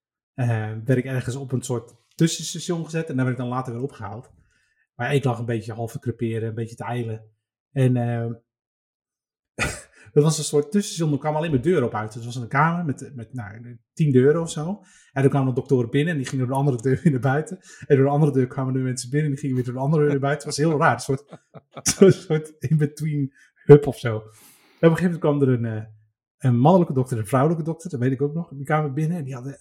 [SPEAKER 2] werd ik ergens op een soort tussenstation gezet en daar werd ik dan later weer opgehaald. Maar ik lag een beetje half te creperen, een beetje te eilen. En ehm, dat was een soort tussenstation, er kwamen alleen maar deuren op uit. Dus het was een kamer met, met nou, tien deuren of zo. En er kwamen doktoren binnen en die gingen door de andere deur weer naar buiten. En door de andere deur kwamen de mensen binnen en die gingen weer door de andere deur naar buiten. Het was heel raar, een soort, soort in-between hub of zo. En op een gegeven moment kwam er een, eh, een mannelijke dokter en een vrouwelijke dokter, dat weet ik ook nog. Die kwamen binnen en die hadden...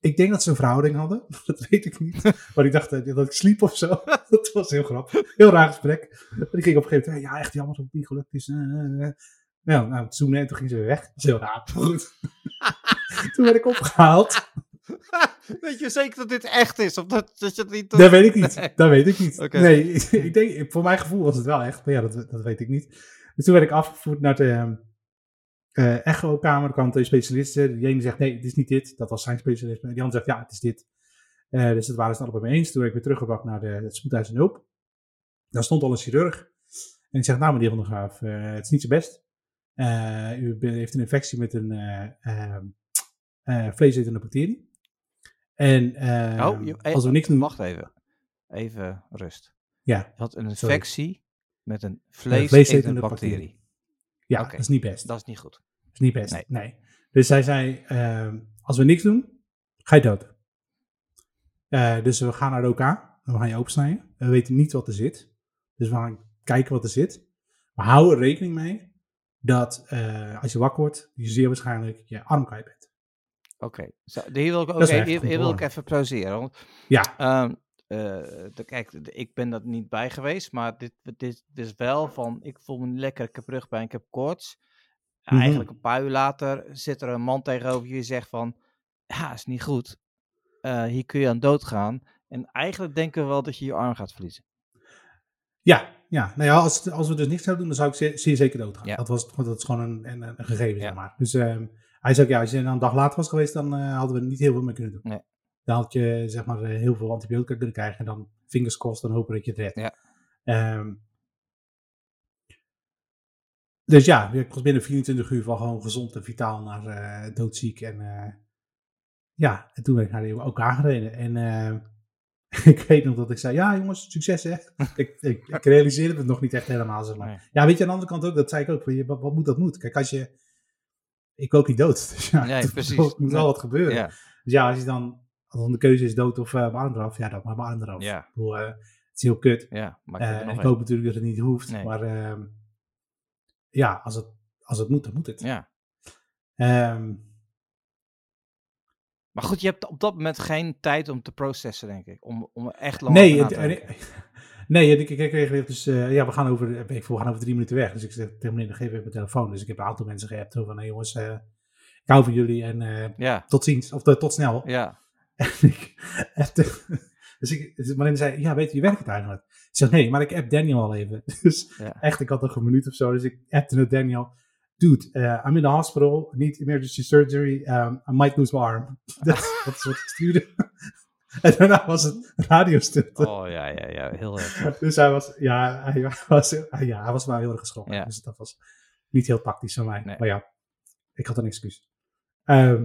[SPEAKER 2] Ik denk dat ze een verhouding hadden, dat weet ik niet. Maar ik dacht eh, dat ik sliep of zo. Dat was heel grappig. Heel raar gesprek. En die ging op een gegeven moment, ja, echt jammer dat het niet gelukt is. eh, eh, eh. Nou, nou, toen, en toen ging ze weer weg. Dat heel raar. Goed. toen werd ik opgehaald.
[SPEAKER 1] weet je zeker dat dit echt is? Of dat, dat je het niet...
[SPEAKER 2] Dat weet ik niet.
[SPEAKER 1] Nee.
[SPEAKER 2] Dat weet ik niet. Nee, ik denk, voor mijn gevoel was het wel echt. Maar ja, dat, dat weet ik niet. Dus toen werd ik afgevoerd naar de ehm, eh echo-kamer. Er kwamen twee specialisten. Die ene zegt, nee, het is niet dit. Dat was zijn specialisme. En die andere zegt, ja, het is dit. Eh, dus dat waren ze het allebei mee eens. Toen werd ik weer teruggebracht naar de, het spoedhuis en hulp. Daar stond al een chirurg. En die zegt, nou meneer Van der Graaf, eh, het is niet zo best. Eh, u heeft een infectie met een eh eh, eh, vleesetende bacterie. En eh,
[SPEAKER 1] Oh, je- eh,
[SPEAKER 2] als we niks doen...
[SPEAKER 1] Wacht even. Even rust.
[SPEAKER 2] Ja,
[SPEAKER 1] Je had een
[SPEAKER 2] Sorry.
[SPEAKER 1] infectie met een
[SPEAKER 2] vleesetende
[SPEAKER 1] vleesetende
[SPEAKER 2] bacterie.
[SPEAKER 1] bacterie.
[SPEAKER 2] Ja dat is niet best.
[SPEAKER 1] Dat is niet goed.
[SPEAKER 2] Dat is niet best.
[SPEAKER 1] Nee.
[SPEAKER 2] Nee. Dus zij zei, ehm, als we niks doen, ga je dood. Eh, dus we gaan naar de OK. En we gaan je opensnijden. We weten niet wat er zit. Dus we gaan kijken wat er zit. Maar hou er rekening mee dat eh, als je wakker wordt, je zeer waarschijnlijk je arm kwijt bent.
[SPEAKER 1] Oké. Zo, Hier wil ik hier, hier wil ik even pauzeren. Want
[SPEAKER 2] Ja,
[SPEAKER 1] Ehm, eh, de- kijk, de- ik ben dat niet bij geweest, maar dit, dit, dit is wel van, ik voel me niet lekker, ik heb rugpijn, ik heb koorts.
[SPEAKER 2] Mhm.
[SPEAKER 1] Eigenlijk een paar uur later zit er een man tegenover je die zegt van, ja, is niet goed. Eh, hier kun je aan doodgaan. En eigenlijk denken we wel dat je je arm gaat verliezen.
[SPEAKER 2] ja, ja. Nou ja, als, als we dus niks zouden doen, dan zou ik zeer, zeer zeker doodgaan.
[SPEAKER 1] Ja.
[SPEAKER 2] Dat, was, dat is gewoon een, een, een gegeven,
[SPEAKER 1] Ja.
[SPEAKER 2] zeg maar. Dus ehm, hij zei ook, ja, als je dan een dag later was geweest, dan eh, hadden we niet heel veel meer kunnen doen.
[SPEAKER 1] Nee.
[SPEAKER 2] Dan had je, zeg maar, eh, heel veel antibiotica kunnen krijgen en dan fingers crossed, dan hopen dat je het redt.
[SPEAKER 1] Ja.
[SPEAKER 2] Ehm, dus ja, ik was binnen 24 uur van gewoon gezond en vitaal naar eh, doodziek. En eh, ja, en toen ben ik naar de OK gereden. En ik weet nog dat ik zei, ja jongens, succes hè. ik, ik, ik realiseerde het nog niet echt helemaal, zeg maar.
[SPEAKER 1] Nee.
[SPEAKER 2] Ja, weet je, aan de andere kant ook, dat zei ik ook, van, wat, wat moet dat moet? Kijk, als je, ik wil ook niet dood. Dus ja,
[SPEAKER 1] Nee,
[SPEAKER 2] er
[SPEAKER 1] precies.
[SPEAKER 2] moet wel- moet wel
[SPEAKER 1] Nee.
[SPEAKER 2] wat gebeuren.
[SPEAKER 1] Ja,
[SPEAKER 2] Dus ja, als je dan, als dan de keuze is dood of uh, eraf, ja, dan maar arm eraf.
[SPEAKER 1] ja,
[SPEAKER 2] Ik bedoel, eh, het is heel kut.
[SPEAKER 1] ja. Maar
[SPEAKER 2] Eh,
[SPEAKER 1] ik
[SPEAKER 2] hoop natuurlijk dat het niet hoeft,
[SPEAKER 1] Nee.
[SPEAKER 2] maar ehm, ja, als het, als het moet, dan moet het.
[SPEAKER 1] Ja.
[SPEAKER 2] Ehm,
[SPEAKER 1] Maar goed, je hebt op dat moment geen tijd om te processen, denk ik. Om, om echt lang
[SPEAKER 2] nee,
[SPEAKER 1] over te
[SPEAKER 2] nee, en ik, ik, ik kreeg dus, ja, we gaan over, ik we gaan over drie minuten weg. Dus ik zeg tegen meneer, geef even mijn telefoon. Dus ik heb een aantal mensen geappt zo van, nee jongens, eh, ik hou van jullie en
[SPEAKER 1] Ja,
[SPEAKER 2] tot ziens, of tot snel.
[SPEAKER 1] ja,
[SPEAKER 2] En ik appte- dus ik, dus Marlene zei, ja, weet je, wie werkt het eigenlijk? Ik zeg, nee, maar ik app Daniel al even. Dus
[SPEAKER 1] Ja.
[SPEAKER 2] echt, ik had nog een minuut of zo, dus ik appte naar Daniel. Dude, uh, I'm in the hospital, need emergency surgery, um, I might lose my arm. dat, dat is wat ik stuurde. en daarna was het radiostilte.
[SPEAKER 1] Oh ja, ja, ja. Heel erg.
[SPEAKER 2] Dus hij was, ja, hij was, ja, hij was maar heel erg geschrokken.
[SPEAKER 1] Ja.
[SPEAKER 2] Dus dat was niet heel tactisch van mij.
[SPEAKER 1] Nee.
[SPEAKER 2] Maar ja, ik had een excuus. Ehm,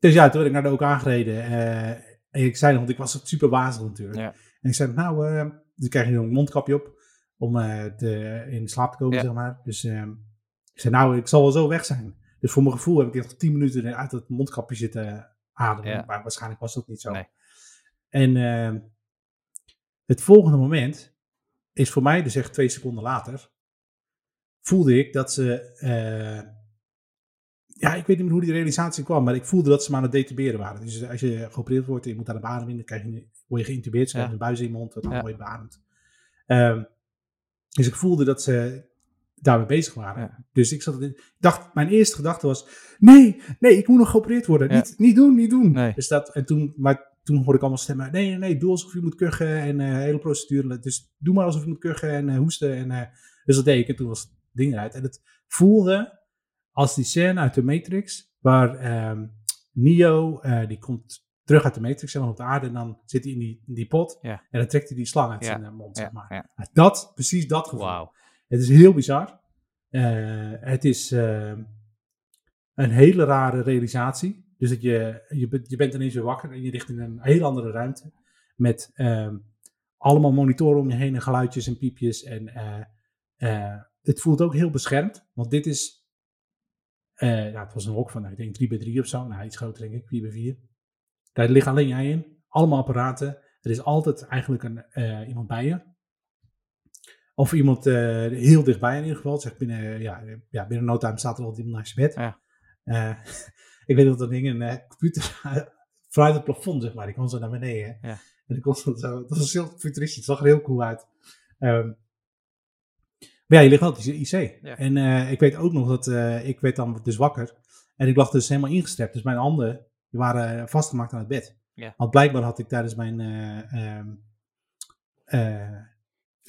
[SPEAKER 2] dus ja, toen werd ik naar de OK aangereden. eh, en ik zei nog, want ik was super wazig natuurlijk.
[SPEAKER 1] Ja.
[SPEAKER 2] En ik zei, nou, eh dan krijg je een mondkapje op om eh, te, in slaap te komen, zeg maar. Dus ik zei, nou, ik zal wel zo weg zijn. Dus voor mijn gevoel heb ik nog tien minuten uit het mondkapje zitten ademen.
[SPEAKER 1] Ja.
[SPEAKER 2] Maar waarschijnlijk was dat niet zo.
[SPEAKER 1] Nee.
[SPEAKER 2] En het volgende moment is voor mij, dus echt twee seconden later, voelde ik dat ze, ja, ik weet niet meer hoe die realisatie kwam, maar ik voelde dat ze me aan het detuberen waren. Dus als je geopereerd wordt en je moet aan de beademing, dan krijg je, word je geïntubeerd, ze
[SPEAKER 1] Ja.
[SPEAKER 2] een buis in je mond, dan
[SPEAKER 1] Ja.
[SPEAKER 2] word je beademd. Ehm, dus ik voelde dat ze daarmee bezig waren.
[SPEAKER 1] Ja.
[SPEAKER 2] Dus ik zat, ik dacht, mijn eerste gedachte was, nee, nee, ik moet nog geopereerd worden. Niet, niet doen, niet doen.
[SPEAKER 1] Nee.
[SPEAKER 2] Dus dat, en toen, maar toen hoorde ik allemaal stemmen, nee, nee, nee, doe alsof je moet kuchen en eh hele procedure. Dus doe maar alsof je moet kuchen en eh, hoesten. En, eh, dus dat deed ik en toen was het ding eruit. En het voelde als die scène uit de Matrix, waar ehm, Neo, eh, die komt terug uit de Matrix, zeg maar, op de aarde, en dan zit hij in die, in die pot
[SPEAKER 1] Ja.
[SPEAKER 2] en dan trekt hij die slang uit
[SPEAKER 1] Ja.
[SPEAKER 2] zijn eh, mond, zeg maar. Dat, precies dat gevoel. Het is heel bizar. Eh, het is eh, een hele rare realisatie. Dus dat je, je, bent- je bent ineens weer wakker en je ligt in een heel andere ruimte. Met ehm, allemaal monitoren om je heen en geluidjes en piepjes. En het voelt ook heel beschermd. Want dit is, eh, nou, het was een hok van, nou, ik denk 3 bij 3 of zo. Nou, iets groter denk ik, 4 bij 4. Daar ligt alleen jij in. Allemaal apparaten. Er is altijd eigenlijk een, eh, iemand bij je. Of iemand eh, heel dichtbij in ieder geval. Zeg binnen, ja, ja, binnen no time staat er altijd iemand naast je bed.
[SPEAKER 1] Ja.
[SPEAKER 2] Ik weet dat er ding een computer vanuit het plafond, zeg maar. Die kwam zo naar beneden.
[SPEAKER 1] Ja.
[SPEAKER 2] En ik kon zo, dat was heel futuristisch. Het zag er heel cool uit. Ehm, maar ja, je ligt altijd in de IC.
[SPEAKER 1] Ja.
[SPEAKER 2] En eh, ik weet ook nog dat eh, ik werd dan dus wakker. En ik lag dus helemaal ingestrept. Dus mijn handen die waren vastgemaakt aan het bed.
[SPEAKER 1] Ja.
[SPEAKER 2] Want blijkbaar had ik tijdens mijn... eh, ehm, eh,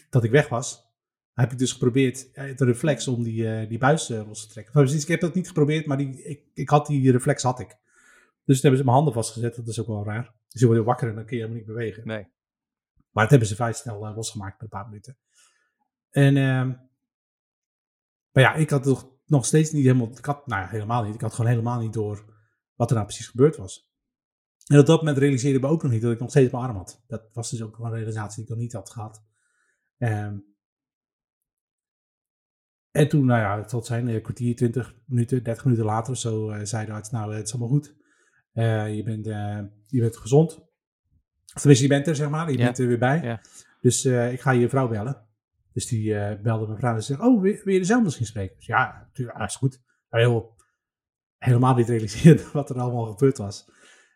[SPEAKER 2] dat ik weg was, heb ik dus geprobeerd, de reflex om die, die buis los te trekken. Precies, ik heb dat niet geprobeerd, maar die, ik, ik had die reflex had ik. Dus toen hebben ze mijn handen vastgezet, dat is ook wel raar. Dus je wordt wakker en dan kun je helemaal niet bewegen.
[SPEAKER 1] Nee.
[SPEAKER 2] Maar dat hebben ze vrij snel losgemaakt met een paar minuten. En, ehm, maar ja, ik had nog, nog steeds niet helemaal, ik had, nou ja, helemaal niet, ik had gewoon helemaal niet door wat er nou precies gebeurd was. En op dat moment realiseerde ik me ook nog niet dat ik nog steeds mijn arm had. Dat was dus ook een realisatie die ik nog niet had gehad. Ehm, en toen, nou ja, zal zijn, een kwartier, 20 minuten, 30 minuten later of zo, eh, zei de arts, nou, het is allemaal goed. Eh, je, bent, eh, je bent gezond. Of tenminste, je bent er, zeg maar. Je
[SPEAKER 1] Ja.
[SPEAKER 2] bent er weer bij.
[SPEAKER 1] Ja.
[SPEAKER 2] Dus eh, ik ga je vrouw bellen. Dus die eh, belde mijn vrouw en zegt, oh, wil, wil je er zelf misschien spreken? Dus ja, natuurlijk, ah, is goed. Maar heel, helemaal niet realiseren wat er allemaal gebeurd was.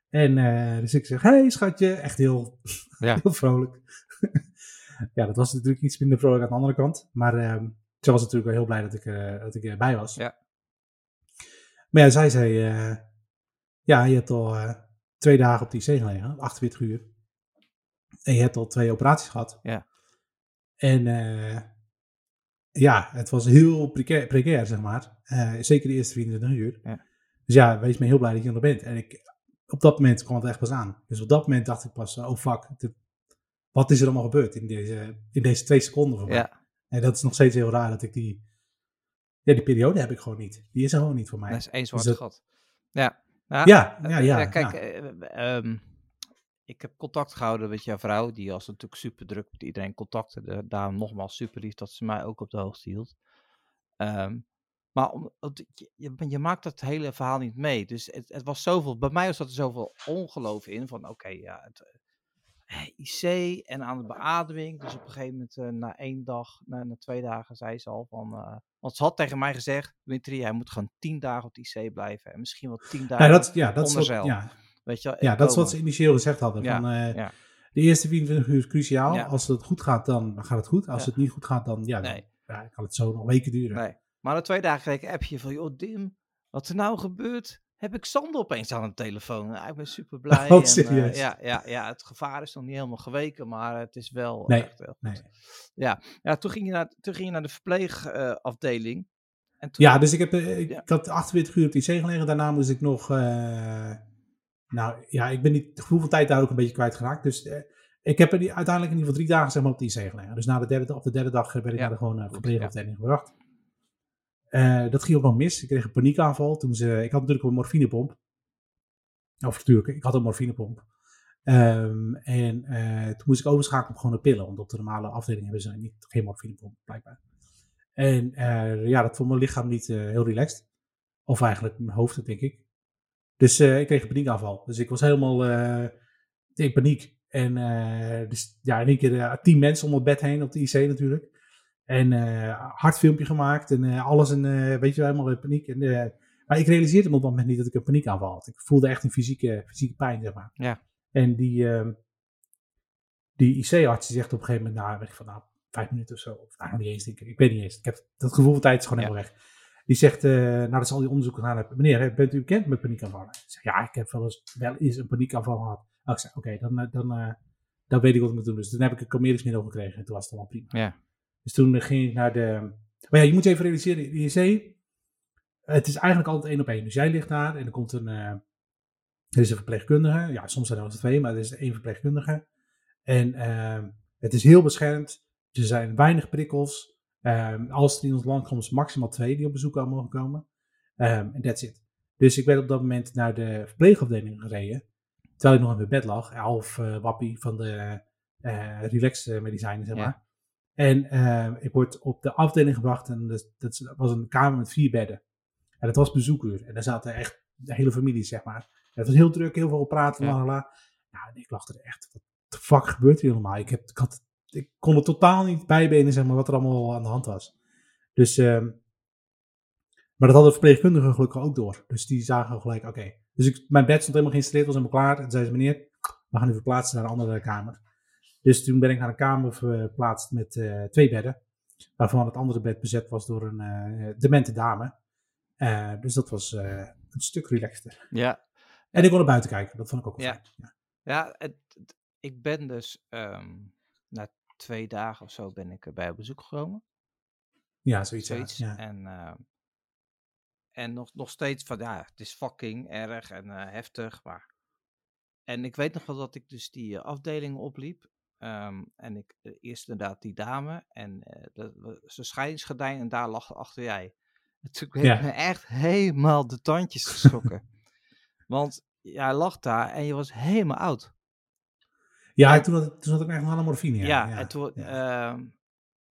[SPEAKER 2] En eh, dus ik zeg, hey schatje, echt heel,
[SPEAKER 1] Ja.
[SPEAKER 2] heel vrolijk. ja, dat was natuurlijk iets minder vrolijk aan de andere kant. Maar ehm, ze was natuurlijk wel heel blij dat ik, eh, dat ik erbij was.
[SPEAKER 1] Ja.
[SPEAKER 2] Maar ja, zij zei, ja, je hebt al twee dagen op die IC gelegen, 48 uur. En je hebt al twee operaties gehad.
[SPEAKER 1] Ja.
[SPEAKER 2] En eh, ja, het was heel precair, precair zeg maar. Eh, zeker de eerste 24 uur.
[SPEAKER 1] Ja.
[SPEAKER 2] Dus ja, wees me heel blij dat je er bent. En ik, op dat moment kwam het echt pas aan. Dus op dat moment dacht ik pas, oh fuck, wat is er allemaal gebeurd in deze, in deze twee seconden voor mij?
[SPEAKER 1] Ja,
[SPEAKER 2] En dat is nog steeds heel raar dat ik die, ja, die periode heb ik gewoon niet. Die is er gewoon niet voor mij.
[SPEAKER 1] dat is één
[SPEAKER 2] Dus
[SPEAKER 1] zwarte
[SPEAKER 2] dat-
[SPEAKER 1] gat. Ja. Nou,
[SPEAKER 2] ja,
[SPEAKER 1] eh,
[SPEAKER 2] ja, ja.
[SPEAKER 1] eh, kijk,
[SPEAKER 2] ja.
[SPEAKER 1] Eh, ik heb contact gehouden met jouw vrouw. Die was natuurlijk super druk met iedereen contacten. Daarom nogmaals super lief dat ze mij ook op de hoogte hield. Ehm, maar om, je, je, maakt dat hele verhaal niet mee. Dus het, het was zoveel. Bij mij was er zoveel ongeloof in. Van oké, ja, het, eh, IC en aan de beademing. Dus op een gegeven moment, eh, na één dag, na, na twee dagen, zei ze al van. eh, want ze had tegen mij gezegd: Dimitri, jij moet gewoon tien dagen op het IC blijven. En misschien wel tien dagen.
[SPEAKER 2] Ja, dat, ja, dat, is
[SPEAKER 1] onder
[SPEAKER 2] wat,
[SPEAKER 1] zeil.
[SPEAKER 2] ja,
[SPEAKER 1] weet je, wel,
[SPEAKER 2] ja, dat is wat ze initieel gezegd hadden.
[SPEAKER 1] Ja,
[SPEAKER 2] Van, eh,
[SPEAKER 1] ja.
[SPEAKER 2] De eerste 24 uur is cruciaal.
[SPEAKER 1] Ja.
[SPEAKER 2] Als het goed gaat, dan gaat het goed. Als het niet goed gaat, dan, ja,
[SPEAKER 1] Nee.
[SPEAKER 2] kan het zo nog weken duren.
[SPEAKER 1] Nee. Maar na twee dagen kreeg ik een appje van, joh Dim, wat er nou gebeurt? Heb ik Sander opeens aan de telefoon? Nou, ik ben super blij.
[SPEAKER 2] Oh, serieus?
[SPEAKER 1] ja, ja, ja, het gevaar is nog niet helemaal geweken, maar het is wel
[SPEAKER 2] Nee,
[SPEAKER 1] echt heel
[SPEAKER 2] nee.
[SPEAKER 1] goed. Ja, ja toen, ging je naar, toen ging je naar de verpleegafdeling. toen,
[SPEAKER 2] Ja, dus ik, heb, eh, ik, had 48 uur op de IC gelegen. Daarna moest ik nog... nou ja, ik ben niet, het gevoel van tijd daar ook een beetje kwijtgeraakt. Dus eh, ik heb er die- uiteindelijk in ieder geval drie dagen zeg maar, op de IC gelegen. Dus na de derde, op de derde dag eh, werd ik
[SPEAKER 1] Ja,
[SPEAKER 2] de gewone
[SPEAKER 1] goed,
[SPEAKER 2] verpleegafdeling gebracht. Eh, dat ging ook nog mis. Ik kreeg een paniekaanval. Toen ze, ik had natuurlijk een morfinepomp. Of natuurlijk, ik had een morfinepomp. Ehm, en toen moest ik overschakelen op gewone pillen. Want op de normale afdeling hebben ze niet, geen morfinepomp, blijkbaar. En ja, dat vond mijn lichaam niet heel relaxed. Of eigenlijk mijn hoofd, denk ik. Dus eh, ik kreeg een paniekaanval. Dus ik was helemaal eh, in paniek. En eh, dus ja, in één keer tien mensen om het bed heen op de IC natuurlijk. En hard filmpje gemaakt en alles en weet je wel, helemaal in paniek. En, maar ik realiseerde me op dat moment niet dat ik een paniekaanval had. Ik voelde echt een fysieke, fysieke pijn, zeg maar.
[SPEAKER 1] Ja.
[SPEAKER 2] En die, ehm, die IC-arts die zegt op een gegeven moment, nou, weet ik van, nou, vijf minuten of zo. Of nou, nog niet eens, ik. Ik weet niet eens. Ik heb, dat gevoel van tijd is gewoon
[SPEAKER 1] Ja.
[SPEAKER 2] helemaal weg. Die zegt, eh nadat ze al die onderzoeken gedaan hebben, meneer, bent u bekend met paniekaanvallen? Ik zeg, ja, ik heb wel eens, wel eens een paniekaanval gehad. Oh, ik zei, oké, dan, eh, dan, eh, dan weet ik wat ik moet doen. Dus toen heb ik een kalmeringsmiddel gekregen en toen was het allemaal prima.
[SPEAKER 1] Ja,
[SPEAKER 2] Dus toen ging ik naar de... Maar ja, je moet je even realiseren, de IC, het is eigenlijk altijd één op één. Dus jij ligt daar en er komt een... er is een verpleegkundige. Ja, soms zijn er wel twee, maar er is één verpleegkundige. En het is heel beschermd. Er zijn weinig prikkels. Ehm, als er in ons land komt, is maximaal twee die op bezoek al mogen komen. Ehm, En that's it. Dus ik ben op dat moment naar de verpleegafdeling gereden. Terwijl ik nog in mijn bed lag. Half eh, wappie van de eh relax eh, medicijnen, zeg
[SPEAKER 1] Ja.
[SPEAKER 2] maar. En ehm, ik word op de afdeling gebracht. En dat, dat was een kamer met vier bedden. En dat was bezoekuur. En daar zaten echt de hele familie, zeg maar. En het was heel druk, heel veel praten,
[SPEAKER 1] Ja.
[SPEAKER 2] la la la. Ja, en ik lag er echt. Wat de fuck gebeurt hier allemaal? Ik, heb, ik, had, ik kon er totaal niet bijbenen, zeg maar, wat er allemaal aan de hand was. Dus, ehm, maar dat hadden de verpleegkundigen gelukkig ook door. Dus die zagen gelijk, oké. Dus ik, mijn bed stond helemaal geïnstalleerd, was helemaal klaar. En toen zei ze, meneer, we gaan u verplaatsen naar een andere kamer. Dus toen ben ik naar een kamer verplaatst met eh, twee bedden. Waarvan het andere bed bezet was door een eh, demente dame. Eh, dus dat was een stuk relaxter.
[SPEAKER 1] ja,
[SPEAKER 2] En ik kon naar buiten kijken, dat vond ik ook wel
[SPEAKER 1] Ja.
[SPEAKER 2] fijn. Ja.
[SPEAKER 1] ja het, het- ik ben dus ehm, na twee dagen of zo ben ik er bij op bezoek gekomen.
[SPEAKER 2] Ja, zoiets. ja.
[SPEAKER 1] zoiets.
[SPEAKER 2] Ja.
[SPEAKER 1] En, ehm, en nog, nog steeds van, ja, het is fucking erg en eh, heftig, maar... En ik weet nog wel dat ik dus die eh, afdeling opliep. ehm, en ik eh, eerst inderdaad die dame en dat, zijn scheidingsgordijn en daar lag achter jij. En toen heb
[SPEAKER 2] Ja.
[SPEAKER 1] me echt helemaal de tandjes geschrokken. Want jij lag daar en je was helemaal oud.
[SPEAKER 2] Ja,
[SPEAKER 1] En-
[SPEAKER 2] toen, had, toen ik echt de morfine.
[SPEAKER 1] Ja,
[SPEAKER 2] Ja,
[SPEAKER 1] en toen, ehm,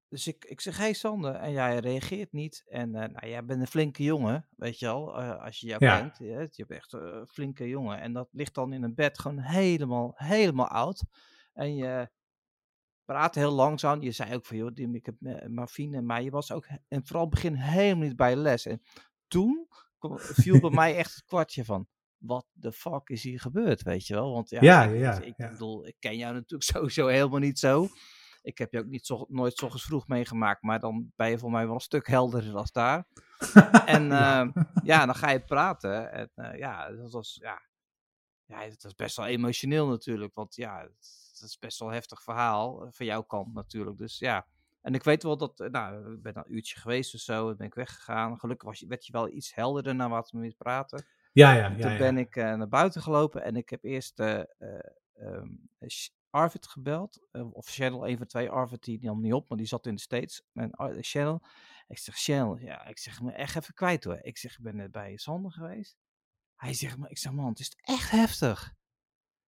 [SPEAKER 1] dus ik, ik zeg, hey Sander, en jij reageert niet. En eh, nou, jij bent een flinke jongen, weet je wel, eh, als je jou kent. Je, je bent echt eh, een flinke jongen. En dat ligt dan in een bed gewoon helemaal, helemaal oud. En je praat heel langzaam. Je zei ook van, joh, Dim, ik heb morfine. Maar je was ook, en vooral begin helemaal niet bij je les. En toen viel bij mij echt het kwartje van, wat de fuck is hier gebeurd, weet je wel? Want ja,
[SPEAKER 2] Ja,
[SPEAKER 1] ik,
[SPEAKER 2] ja,
[SPEAKER 1] ik, ik
[SPEAKER 2] ja.
[SPEAKER 1] bedoel, ik ken jou natuurlijk sowieso helemaal niet zo. Ik heb je ook niet zo, nooit 's ochtends vroeg meegemaakt, maar dan ben je voor mij wel een stuk helderder als daar. En
[SPEAKER 2] Ja.
[SPEAKER 1] ja. ja, dan ga je praten. En eh, ja, dat was, ja, ja, dat was best wel emotioneel natuurlijk. Want ja, het is best wel een heftig verhaal. eh, Van jouw kant natuurlijk. Dus ja. En ik weet wel dat, eh, nou, ik ben een uurtje geweest of zo. Dan ben ik weggegaan. Gelukkig was je, werd je wel iets helderder naar wat we met praten.
[SPEAKER 2] Ja, ja,
[SPEAKER 1] En
[SPEAKER 2] ja,
[SPEAKER 1] toen
[SPEAKER 2] ja.
[SPEAKER 1] ben ik eh, naar buiten gelopen en ik heb eerst eh, eh, ehm, Arvid gebeld. of Channel, een van twee. Arvid die nam niet op, maar die zat in de States. En Channel. Ik zeg, Channel, ja, ik zeg, ben echt even kwijt hoor. Ik zeg, ik ben net bij Sander geweest. Hij zegt, maar ik zeg, man, het is echt heftig.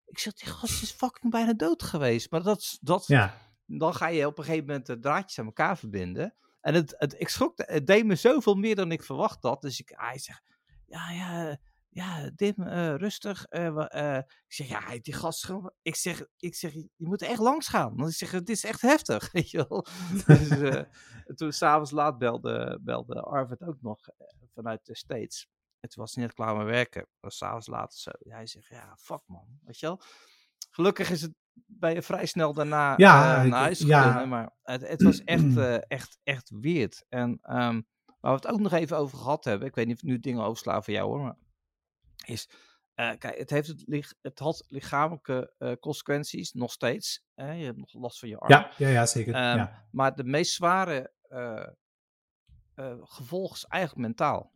[SPEAKER 1] Ik zeg, die gast is fucking bijna dood geweest. Maar dat, is- dat,
[SPEAKER 2] Ja,
[SPEAKER 1] dan ga je op een gegeven moment de draadjes aan elkaar verbinden. En het, het, ik schrok, het deed me zoveel meer dan ik verwacht had. Dus ik, hij zegt, ja, ja, ja, Dim, eh, rustig. eh, eh. ik zeg, ja, die gast, ik zeg, ik zeg, je moet er echt langs gaan. Want ik zeg, het is echt heftig, weet je wel. dus toen s'avonds laat belde, belde Arvid ook nog vanuit de States. En toen was hij net klaar met werken. Was s'avonds later zo. Hij zegt, ja, fuck man, weet je wel. Gelukkig is het bij je vrij snel daarna
[SPEAKER 2] Ja,
[SPEAKER 1] naar huis
[SPEAKER 2] ja.
[SPEAKER 1] Maar het, het was echt, echt, echt weird. En ehm, waar we het ook nog even over gehad hebben. Ik weet niet of ik nu dingen overslaan voor jou hoor. Maar is, eh, kijk, het, heeft het, het had lichamelijke eh, consequenties, nog steeds. hè, je hebt nog last van je arm.
[SPEAKER 2] ja, ja, ja zeker.
[SPEAKER 1] Ehm,
[SPEAKER 2] ja.
[SPEAKER 1] Maar de meest zware eh, gevolg is eigenlijk mentaal.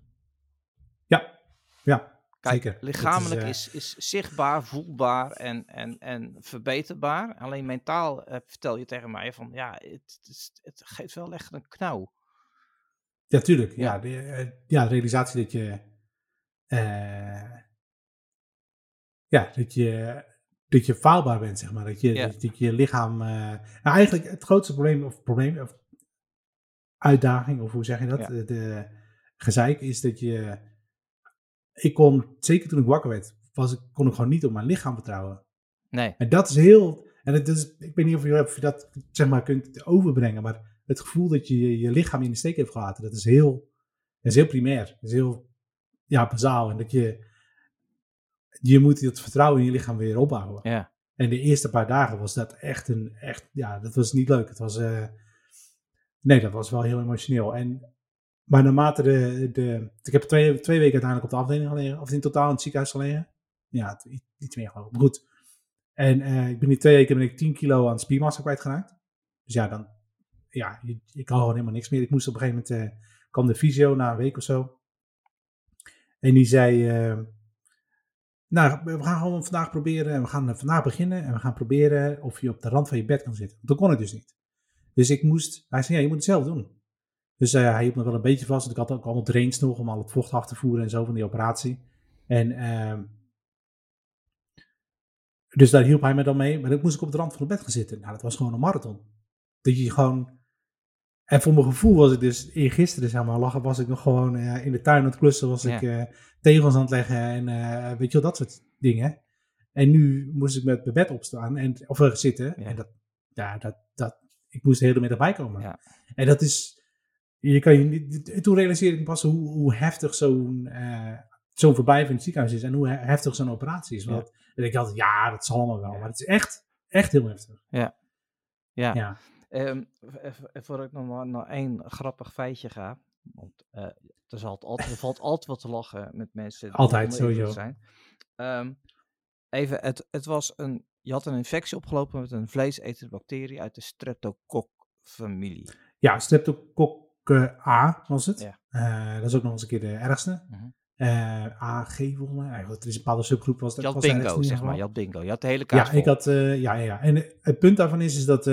[SPEAKER 2] ja, ja,
[SPEAKER 1] Kijk,
[SPEAKER 2] zeker.
[SPEAKER 1] Lichamelijk is, is, zichtbaar, voelbaar en, en, en verbeterbaar. Alleen mentaal vertel je tegen mij van ja, het, het, is- het geeft wel echt een knauw.
[SPEAKER 2] Ja, tuurlijk.
[SPEAKER 1] Ja.
[SPEAKER 2] Ja, de, ja, de realisatie dat je. Eh, ja, dat je. Dat je faalbaar bent, zeg maar. Dat je, dat, je lichaam. eh, nou, eigenlijk het grootste probleem, of probleem, of uitdaging, of hoe zeg je dat?
[SPEAKER 1] Ja.
[SPEAKER 2] De, gezeik is dat je. Ik kon, zeker toen ik wakker werd, was, ik- kon ik gewoon niet op mijn lichaam vertrouwen.
[SPEAKER 1] Nee,
[SPEAKER 2] En dat is heel. En het is, ik weet niet of je, of je dat zeg maar, kunt overbrengen, maar het gevoel dat je je- je lichaam in de steek heeft gelaten, dat is heel, dat is heel primair. Dat is heel ja, bazaal. En dat je. Je moet dat vertrouwen in je lichaam weer opbouwen.
[SPEAKER 1] ja,
[SPEAKER 2] En de eerste paar dagen was dat echt een. Echt, ja, dat was niet leuk. Het was. eh, nee, dat was wel heel emotioneel. En, maar naarmate de. de ik heb twee, twee weken uiteindelijk op de afdeling gelegen, of in totaal in het ziekenhuis gelegen. Ja, iets- meer geloof ik. Goed. En eh, ik ben die twee weken ben ik 10 kilo aan spiermassa kwijtgeraakt. Dus ja, dan. Ja, ik kan gewoon helemaal niks meer. Ik moest op een gegeven moment. eh, kwam de fysio na een week of zo. En die zei. eh, nou, we gaan gewoon vandaag proberen. en We gaan eh, vandaag beginnen. En we gaan proberen of je op de rand van je bed kan zitten. Dat kon ik dus niet. Dus ik moest. Hij zei: Ja, je moet het zelf doen. Dus eh, hij hield me wel een beetje vast. Ik had ook allemaal drains nog om al het vocht af te voeren en zo van die operatie. En. ehm, dus daar hielp hij me dan mee. Maar dan moest ik op de rand van het bed gaan zitten. Nou, dat was gewoon een marathon. Dat je gewoon. En voor mijn gevoel was ik dus eergisteren, zeg maar, lachen, was ik nog gewoon eh, in de tuin aan het klussen, was ik eh, tegels aan het leggen en eh, weet je wel, dat soort dingen. En nu moest ik met mijn bed opstaan, en, of zitten.
[SPEAKER 1] Ja.
[SPEAKER 2] En dat, ja, dat, dat, ik moest de hele middag bijkomen.
[SPEAKER 1] Ja.
[SPEAKER 2] En dat is, je kan je niet, toen realiseerde ik pas hoe, hoe heftig zo'n zo'n verblijf in het ziekenhuis is en hoe he- heftig zo'n operatie is. Want en ik dacht, ja, dat zal allemaal wel, maar het is echt, echt heel heftig.
[SPEAKER 1] ja.
[SPEAKER 2] Ja,
[SPEAKER 1] Even voordat ik nog maar naar één grappig feitje ga. Want eh, er, zal altijd, er valt altijd wat te lachen met mensen die
[SPEAKER 2] Altijd, sowieso.
[SPEAKER 1] zijn. Ehm, even, het, het was een, je had een infectie opgelopen met een vleesetende bacterie uit de streptococcus-familie.
[SPEAKER 2] ja streptococcus A was het.
[SPEAKER 1] Ja.
[SPEAKER 2] Dat is ook nog eens een keer de ergste.
[SPEAKER 1] Mhm.
[SPEAKER 2] Eh, AG volgens mij. Eigenlijk, Er is een bepaalde subgroep. Was, dat
[SPEAKER 1] Je had
[SPEAKER 2] was
[SPEAKER 1] bingo, zeg maar. Je had bingo. Je had de hele kaart
[SPEAKER 2] Ja, ik had, ja, ja, ja. En het punt daarvan is, is dat,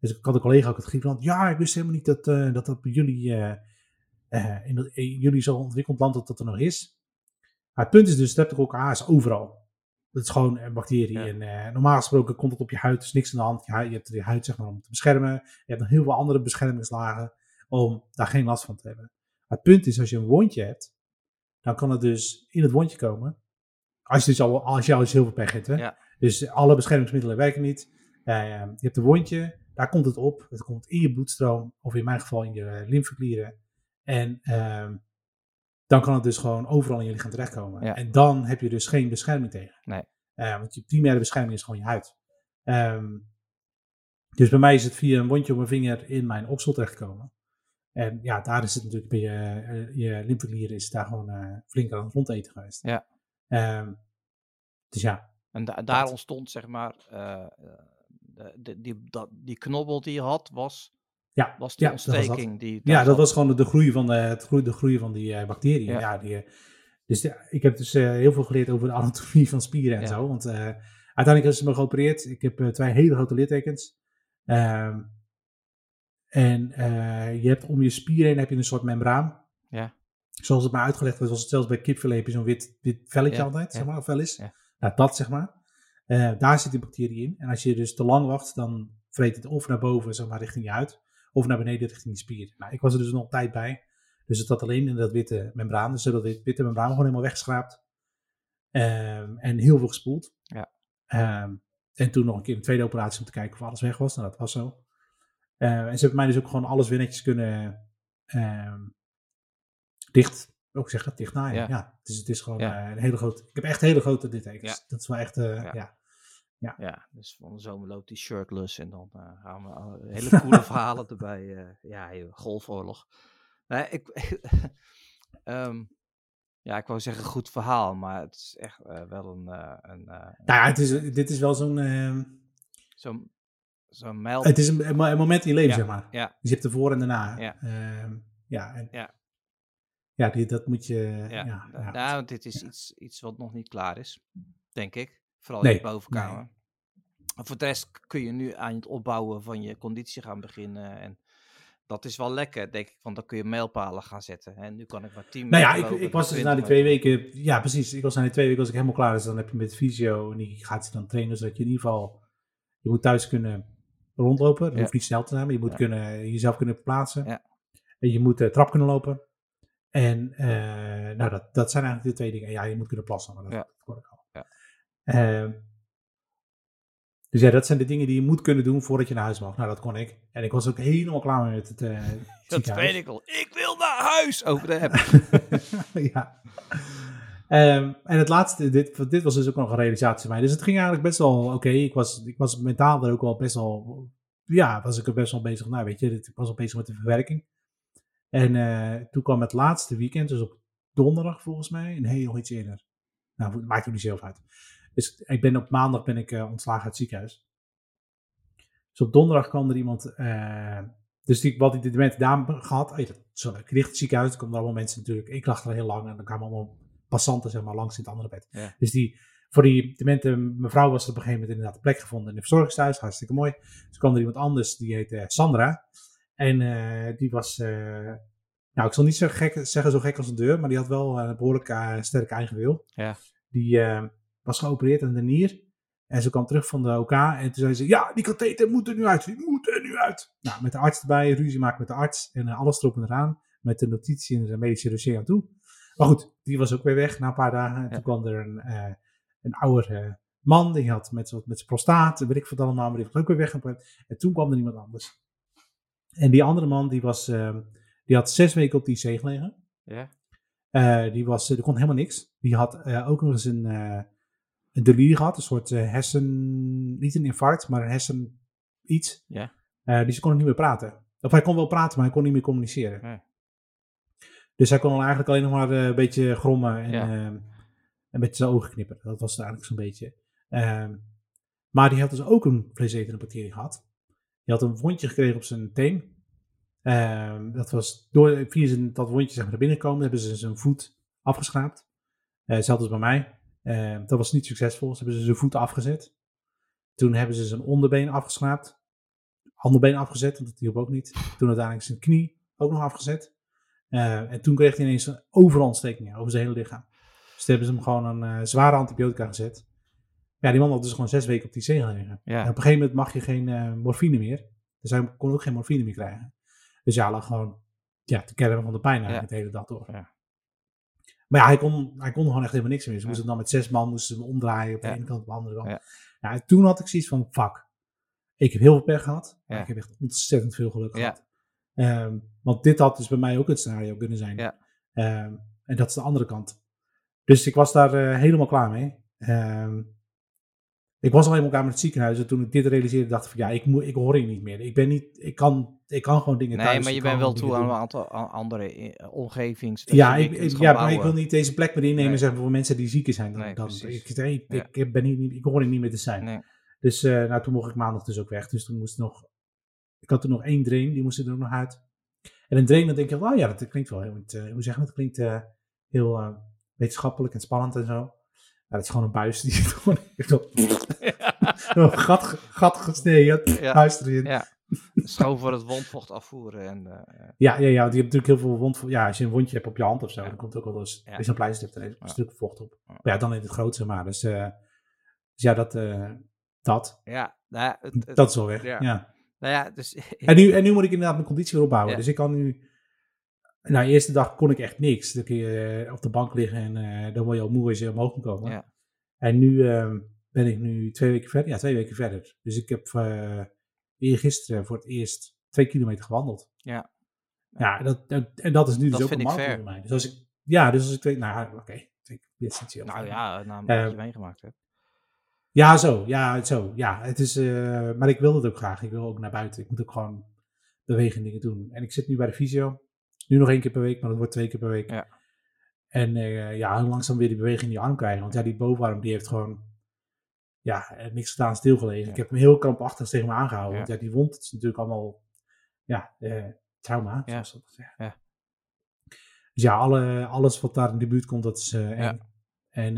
[SPEAKER 2] dus ik had een collega ook uit Griekenland, ja, ik wist helemaal niet dat eh, dat, dat bij jullie, eh, eh, in, jullie zo'n ontwikkeld land dat dat er nog is. Maar het punt is dus, Streptococcus A is overal. Dat is gewoon een bacterie.
[SPEAKER 1] Ja.
[SPEAKER 2] En normaal gesproken komt het op je huid, er is niks aan de hand. Je, je hebt je huid zeg maar om te beschermen. Je hebt nog heel veel andere beschermingslagen om daar geen last van te hebben. Maar het punt is, als je een wondje hebt, dan kan het dus in het wondje komen. Als je dus al, als je al eens heel veel pech hebt. Hè?
[SPEAKER 1] Ja.
[SPEAKER 2] Dus alle beschermingsmiddelen werken niet. Je hebt een wondje, daar komt het op. Het komt in je bloedstroom, of in mijn geval in je eh, lymfeklieren. En ehm, dan kan het dus gewoon overal in je lichaam terechtkomen.
[SPEAKER 1] Ja.
[SPEAKER 2] En dan heb je dus geen bescherming tegen.
[SPEAKER 1] Nee.
[SPEAKER 2] Eh, want je primaire bescherming is gewoon je huid. Ehm, dus bij mij is het via een wondje op mijn vinger in mijn oksel terechtgekomen. En ja, daar is het natuurlijk bij je, eh, je lymfeklieren is daar gewoon eh, flink aan het rondeten geweest.
[SPEAKER 1] Ja.
[SPEAKER 2] Ehm, dus ja,
[SPEAKER 1] En da- daar
[SPEAKER 2] Dat.
[SPEAKER 1] ontstond, zeg maar, de, de- die, dat, die knobbel die je had, was,
[SPEAKER 2] ja,
[SPEAKER 1] was die
[SPEAKER 2] ja, dat was dat.
[SPEAKER 1] ontsteking. die
[SPEAKER 2] Ja, dat was gewoon de groei van, de, het groei, de groei van die eh, bacteriën.
[SPEAKER 1] Ja.
[SPEAKER 2] Ja. die, eh, dus ik heb dus eh, heel veel geleerd over de anatomie van spieren en zo. Want eh, uiteindelijk is ze me geopereerd. Ik heb eh, twee hele grote littekens. Ehm, en eh, je hebt om je spier heen heb je een soort membraan.
[SPEAKER 1] Ja.
[SPEAKER 2] Zoals het mij uitgelegd werd, was het zelfs bij kipfilet heb je zo'n wit, wit velletje
[SPEAKER 1] Ja,
[SPEAKER 2] altijd,
[SPEAKER 1] ja.
[SPEAKER 2] zeg maar, of wel is.
[SPEAKER 1] Ja.
[SPEAKER 2] Nou, dat zeg maar. Eh, daar zit die bacterie in. En als je dus te lang wacht, dan vreet het of naar boven, zeg maar, richting je huid, of naar beneden richting je spier. Nou, ik was er dus nog tijd bij. Dus het zat alleen in dat witte membraan. Dus dat wit- witte membraan gewoon helemaal weggeschraapt. Ehm, en heel veel gespoeld.
[SPEAKER 1] Ja.
[SPEAKER 2] Ehm, en toen nog een keer een tweede operatie om te kijken of alles weg was. Nou, dat was zo. Eh, en ze hebben mij dus ook gewoon alles weer netjes kunnen ehm, dicht, ook zeggen, dicht naaien. Ja.
[SPEAKER 1] Ja.
[SPEAKER 2] Dus het is gewoon
[SPEAKER 1] Ja.
[SPEAKER 2] eh, een hele grote, ik heb echt hele grote littekens.
[SPEAKER 1] Ja.
[SPEAKER 2] Dat is wel echt, eh,
[SPEAKER 1] Ja.
[SPEAKER 2] ja.
[SPEAKER 1] Ja, dus van de zomer loopt hij shirtless en dan eh, gaan we hele coole verhalen erbij. ja, golfoorlog. Nee, ik, ehm, ja, ik wou zeggen goed verhaal, maar het is echt wel een, een
[SPEAKER 2] Nou ja, het is, dit is wel zo'n, ehm,
[SPEAKER 1] zo'n zo'n mijl.
[SPEAKER 2] het is een, een moment in je leven,
[SPEAKER 1] Ja,
[SPEAKER 2] zeg maar.
[SPEAKER 1] ja.
[SPEAKER 2] Dus je hebt ervoor en daarna.
[SPEAKER 1] Ja.
[SPEAKER 2] Ehm, ja, en,
[SPEAKER 1] Ja.
[SPEAKER 2] Ja die, dat moet je, ja,
[SPEAKER 1] Ja,
[SPEAKER 2] ja,
[SPEAKER 1] ja, nou, want dit is iets, iets wat nog niet klaar is, denk ik. Vooral
[SPEAKER 2] Nee,
[SPEAKER 1] in de bovenkamer. Voor de rest kun je nu aan het opbouwen van je conditie gaan beginnen. En dat is wel lekker, denk ik, want dan kun je mijlpalen gaan zetten. En nu kan ik maar 10
[SPEAKER 2] Nou ja, ik,
[SPEAKER 1] lopen,
[SPEAKER 2] ik was dus
[SPEAKER 1] 20
[SPEAKER 2] na die twee weken, ja precies, ik was na die twee weken was ik helemaal klaar. Dus dan heb je met fysio en die gaat je dan trainen, zodat je in ieder geval, je moet thuis kunnen rondlopen. Dat hoeft niet snel te zijn, maar je moet kunnen, jezelf kunnen verplaatsen.
[SPEAKER 1] Ja.
[SPEAKER 2] En je moet de trap kunnen lopen. En eh, nou, dat, dat zijn eigenlijk de twee dingen. Ja, je moet kunnen plassen, maar dat,
[SPEAKER 1] Ja.
[SPEAKER 2] dat hoor ik al.
[SPEAKER 1] Ja.
[SPEAKER 2] Ehm, dus ja, dat zijn de dingen die je moet kunnen doen voordat je naar huis mag. Nou, dat kon ik. En ik was ook helemaal klaar mee met het eh
[SPEAKER 1] Dat weet ik al. Ik wil naar huis over de app.
[SPEAKER 2] ja. Ehm, en het laatste, dit, dit was dus ook nog een realisatie van mij. Dus het ging eigenlijk best wel oké. Ik, was, ik was mentaal er ook wel best wel, ja, was ik er best wel bezig. Nou, weet je, ik was al bezig met de verwerking. En eh, toen kwam het laatste weekend, dus op donderdag volgens mij, nee, nog iets eerder. Nou, maakt het niet zelf uit. Dus ik ben op maandag ben ik eh, ontslagen uit het ziekenhuis. Dus op donderdag kwam er iemand, eh, dus die, wat ik de demente dame gehad, hey, dat, zo, ik richt het ziekenhuis, er komen allemaal mensen natuurlijk, ik lag er heel lang en dan kwamen allemaal passanten zeg maar langs in het andere bed.
[SPEAKER 1] Ja.
[SPEAKER 2] Dus die, voor die demente mevrouw was er op een gegeven moment inderdaad een plek gevonden in de verzorgingstehuis, hartstikke mooi. Dus kwam er iemand anders, die heette Sandra. En eh, die was, eh, nou ik zal niet zo gek, zeggen zo gek als een deur, maar die had wel een behoorlijk eh, sterk eigen wil.
[SPEAKER 1] Ja.
[SPEAKER 2] Die was geopereerd aan de nier. En ze kwam terug van de OK en toen zei ze, ja, die katheter moet er nu uit, die moet er nu uit. Nou, met de arts erbij, ruzie maken met de arts en alles erop en eraan. Met de notitie in de medische dossier aan toe. Maar goed, die was ook weer weg na een paar dagen. En
[SPEAKER 1] Ja.
[SPEAKER 2] toen kwam er een, eh een ouder man, die had met, met zijn prostaat, weet ik wat allemaal, maar die was ook weer weg. En toen kwam er iemand anders. En die andere man, die, was, eh, die had zes weken op die IC gelegen.
[SPEAKER 1] Ja.
[SPEAKER 2] Eh, die was, die kon helemaal niks. Die had eh, ook nog eens een, eh een delirie gehad, een soort hersen, niet een infarct, maar een hersen iets.
[SPEAKER 1] Ja.
[SPEAKER 2] Dus hij kon niet meer praten. Of hij kon wel praten, maar hij kon niet meer communiceren.
[SPEAKER 1] Nee.
[SPEAKER 2] Dus hij kon eigenlijk alleen nog maar een beetje grommen en
[SPEAKER 1] Ja.
[SPEAKER 2] ehm, een beetje zijn ogen knipperen. Dat was eigenlijk zo'n beetje. Ehm, maar die had dus ook een vleesetende bacterie gehad. Die had een wondje gekregen op zijn teen. Ehm, dat was door, via dat wondje zeg maar, naar binnen komen, hebben ze zijn voet afgeschraapt. Eh hetzelfde als bij mij. Ehm, dat was niet succesvol. Ze hebben ze zijn voet afgezet. Toen hebben ze zijn onderbeen afgeschraapt. Anderbeen afgezet, want dat hielp ook niet. Toen uiteindelijk zijn knie ook nog afgezet. Eh, en toen kreeg hij ineens overal ontstekingen over zijn hele lichaam. Dus toen hebben ze hem gewoon een eh, zware antibiotica gezet. Ja, die man had dus gewoon zes weken op die zee gelegen.
[SPEAKER 1] Ja.
[SPEAKER 2] En op een gegeven moment mag je geen eh, morfine meer. Dus hij kon ook geen morfine meer krijgen. Dus ja, hij lag gewoon ja, te kermen van de pijn eigenlijk de hele dag door.
[SPEAKER 1] Ja.
[SPEAKER 2] Maar ja, hij kon, hij kon gewoon echt helemaal niks meer. Ze moesten dan met zes man moesten ze hem omdraaien op de ene kant op de andere kant.
[SPEAKER 1] Ja.
[SPEAKER 2] Ja. en toen had ik zoiets van, fuck. Ik heb heel veel pech gehad. Maar ik heb echt ontzettend veel geluk gehad. Ehm, want dit had dus bij mij ook het scenario kunnen zijn.
[SPEAKER 1] Ja.
[SPEAKER 2] Ehm, en dat is de andere kant. Dus ik was daar eh, helemaal klaar mee. Ehm, ik was al helemaal klaar met het ziekenhuis. En toen ik dit realiseerde, dacht ik van ja, ik, moet, ik hoor hier niet meer. Ik, ben niet, ik, kan, ik kan gewoon dingen
[SPEAKER 1] Nee,
[SPEAKER 2] thuis.
[SPEAKER 1] maar je
[SPEAKER 2] ik
[SPEAKER 1] bent wel toe aan een aantal andere eh, omgevings.
[SPEAKER 2] Ja, ik, ik- ja maar ik wil niet deze plek meer innemen
[SPEAKER 1] Nee.
[SPEAKER 2] zeg maar, voor mensen die ziek zijn. Dan,
[SPEAKER 1] Nee,
[SPEAKER 2] dan, ik, nee,
[SPEAKER 1] Ja.
[SPEAKER 2] ik, ben hier niet, ik hoor hier niet meer te zijn.
[SPEAKER 1] Nee.
[SPEAKER 2] Dus eh, nou, toen mocht ik maandag dus ook weg. Dus toen moest nog, ik had er nog één drain, die moest er ook nog uit. En een drain, dan denk je, oh ja, dat klinkt wel heel, eh, hoe zeg je dat, klinkt heel wetenschappelijk en spannend en zo. Ja, dat is gewoon een buis die zit gewoon een gat, gat gesneden,
[SPEAKER 1] Ja.
[SPEAKER 2] huis erin.
[SPEAKER 1] Ja. Schoon voor het wondvocht afvoeren. En, eh,
[SPEAKER 2] Ja, ja, ja, want je hebt natuurlijk heel veel wond. Ja, als je een wondje hebt op je hand of zo,
[SPEAKER 1] Ja.
[SPEAKER 2] dan komt ook wel eens
[SPEAKER 1] Ja.
[SPEAKER 2] is een pleister er een
[SPEAKER 1] Ja.
[SPEAKER 2] stuk vocht op.
[SPEAKER 1] Ja.
[SPEAKER 2] Maar ja, dan in het groot, zeg maar. Dus, eh, Dus ja, dat, eh, dat,
[SPEAKER 1] Ja, nou ja, het, het-
[SPEAKER 2] dat is wel weg.
[SPEAKER 1] ja. Nou ja, dus...
[SPEAKER 2] En, nu, en nu moet ik inderdaad mijn conditie weer opbouwen. Dus ik kan nu... Nou, de eerste dag kon ik echt niks. Dan kun je eh, op de bank liggen en eh, dan word je al moe als je omhoog kan komen.
[SPEAKER 1] Ja.
[SPEAKER 2] En nu ehm, ben ik nu twee weken verder. Ja, twee weken verder. Dus ik heb eh gisteren voor het eerst twee kilometer gewandeld.
[SPEAKER 1] Ja.
[SPEAKER 2] Ja, en dat, en, dat is nu
[SPEAKER 1] Dat
[SPEAKER 2] dus ook een marathon voor mij. Dus als ik, ja, dus als ik twee, nou oké, twee dit is essentieel.
[SPEAKER 1] Nou ja, na een
[SPEAKER 2] Eh,
[SPEAKER 1] beetje meegemaakt hebt.
[SPEAKER 2] Ja, zo, ja, zo, ja. Het is, maar ik wil het ook graag. Ik wil ook naar buiten. Ik moet ook gewoon bewegen dingen doen. En ik zit nu bij de fysio. Nu nog één keer per week, maar dat wordt twee keer per week.
[SPEAKER 1] Ja.
[SPEAKER 2] En eh, ja, langzaam weer die beweging in die arm krijgen. Want ja, die bovenarm die heeft gewoon ja, eh, niks gedaan, stilgelegen.
[SPEAKER 1] Ja.
[SPEAKER 2] Ik heb hem heel krampachtig tegen me aangehouden. Want ja, die wond is natuurlijk allemaal ja, eh, trauma.
[SPEAKER 1] Ja.
[SPEAKER 2] zoals dat.
[SPEAKER 1] Ja.
[SPEAKER 2] Dus ja, alle, alles wat daar in de buurt komt, dat is eng. En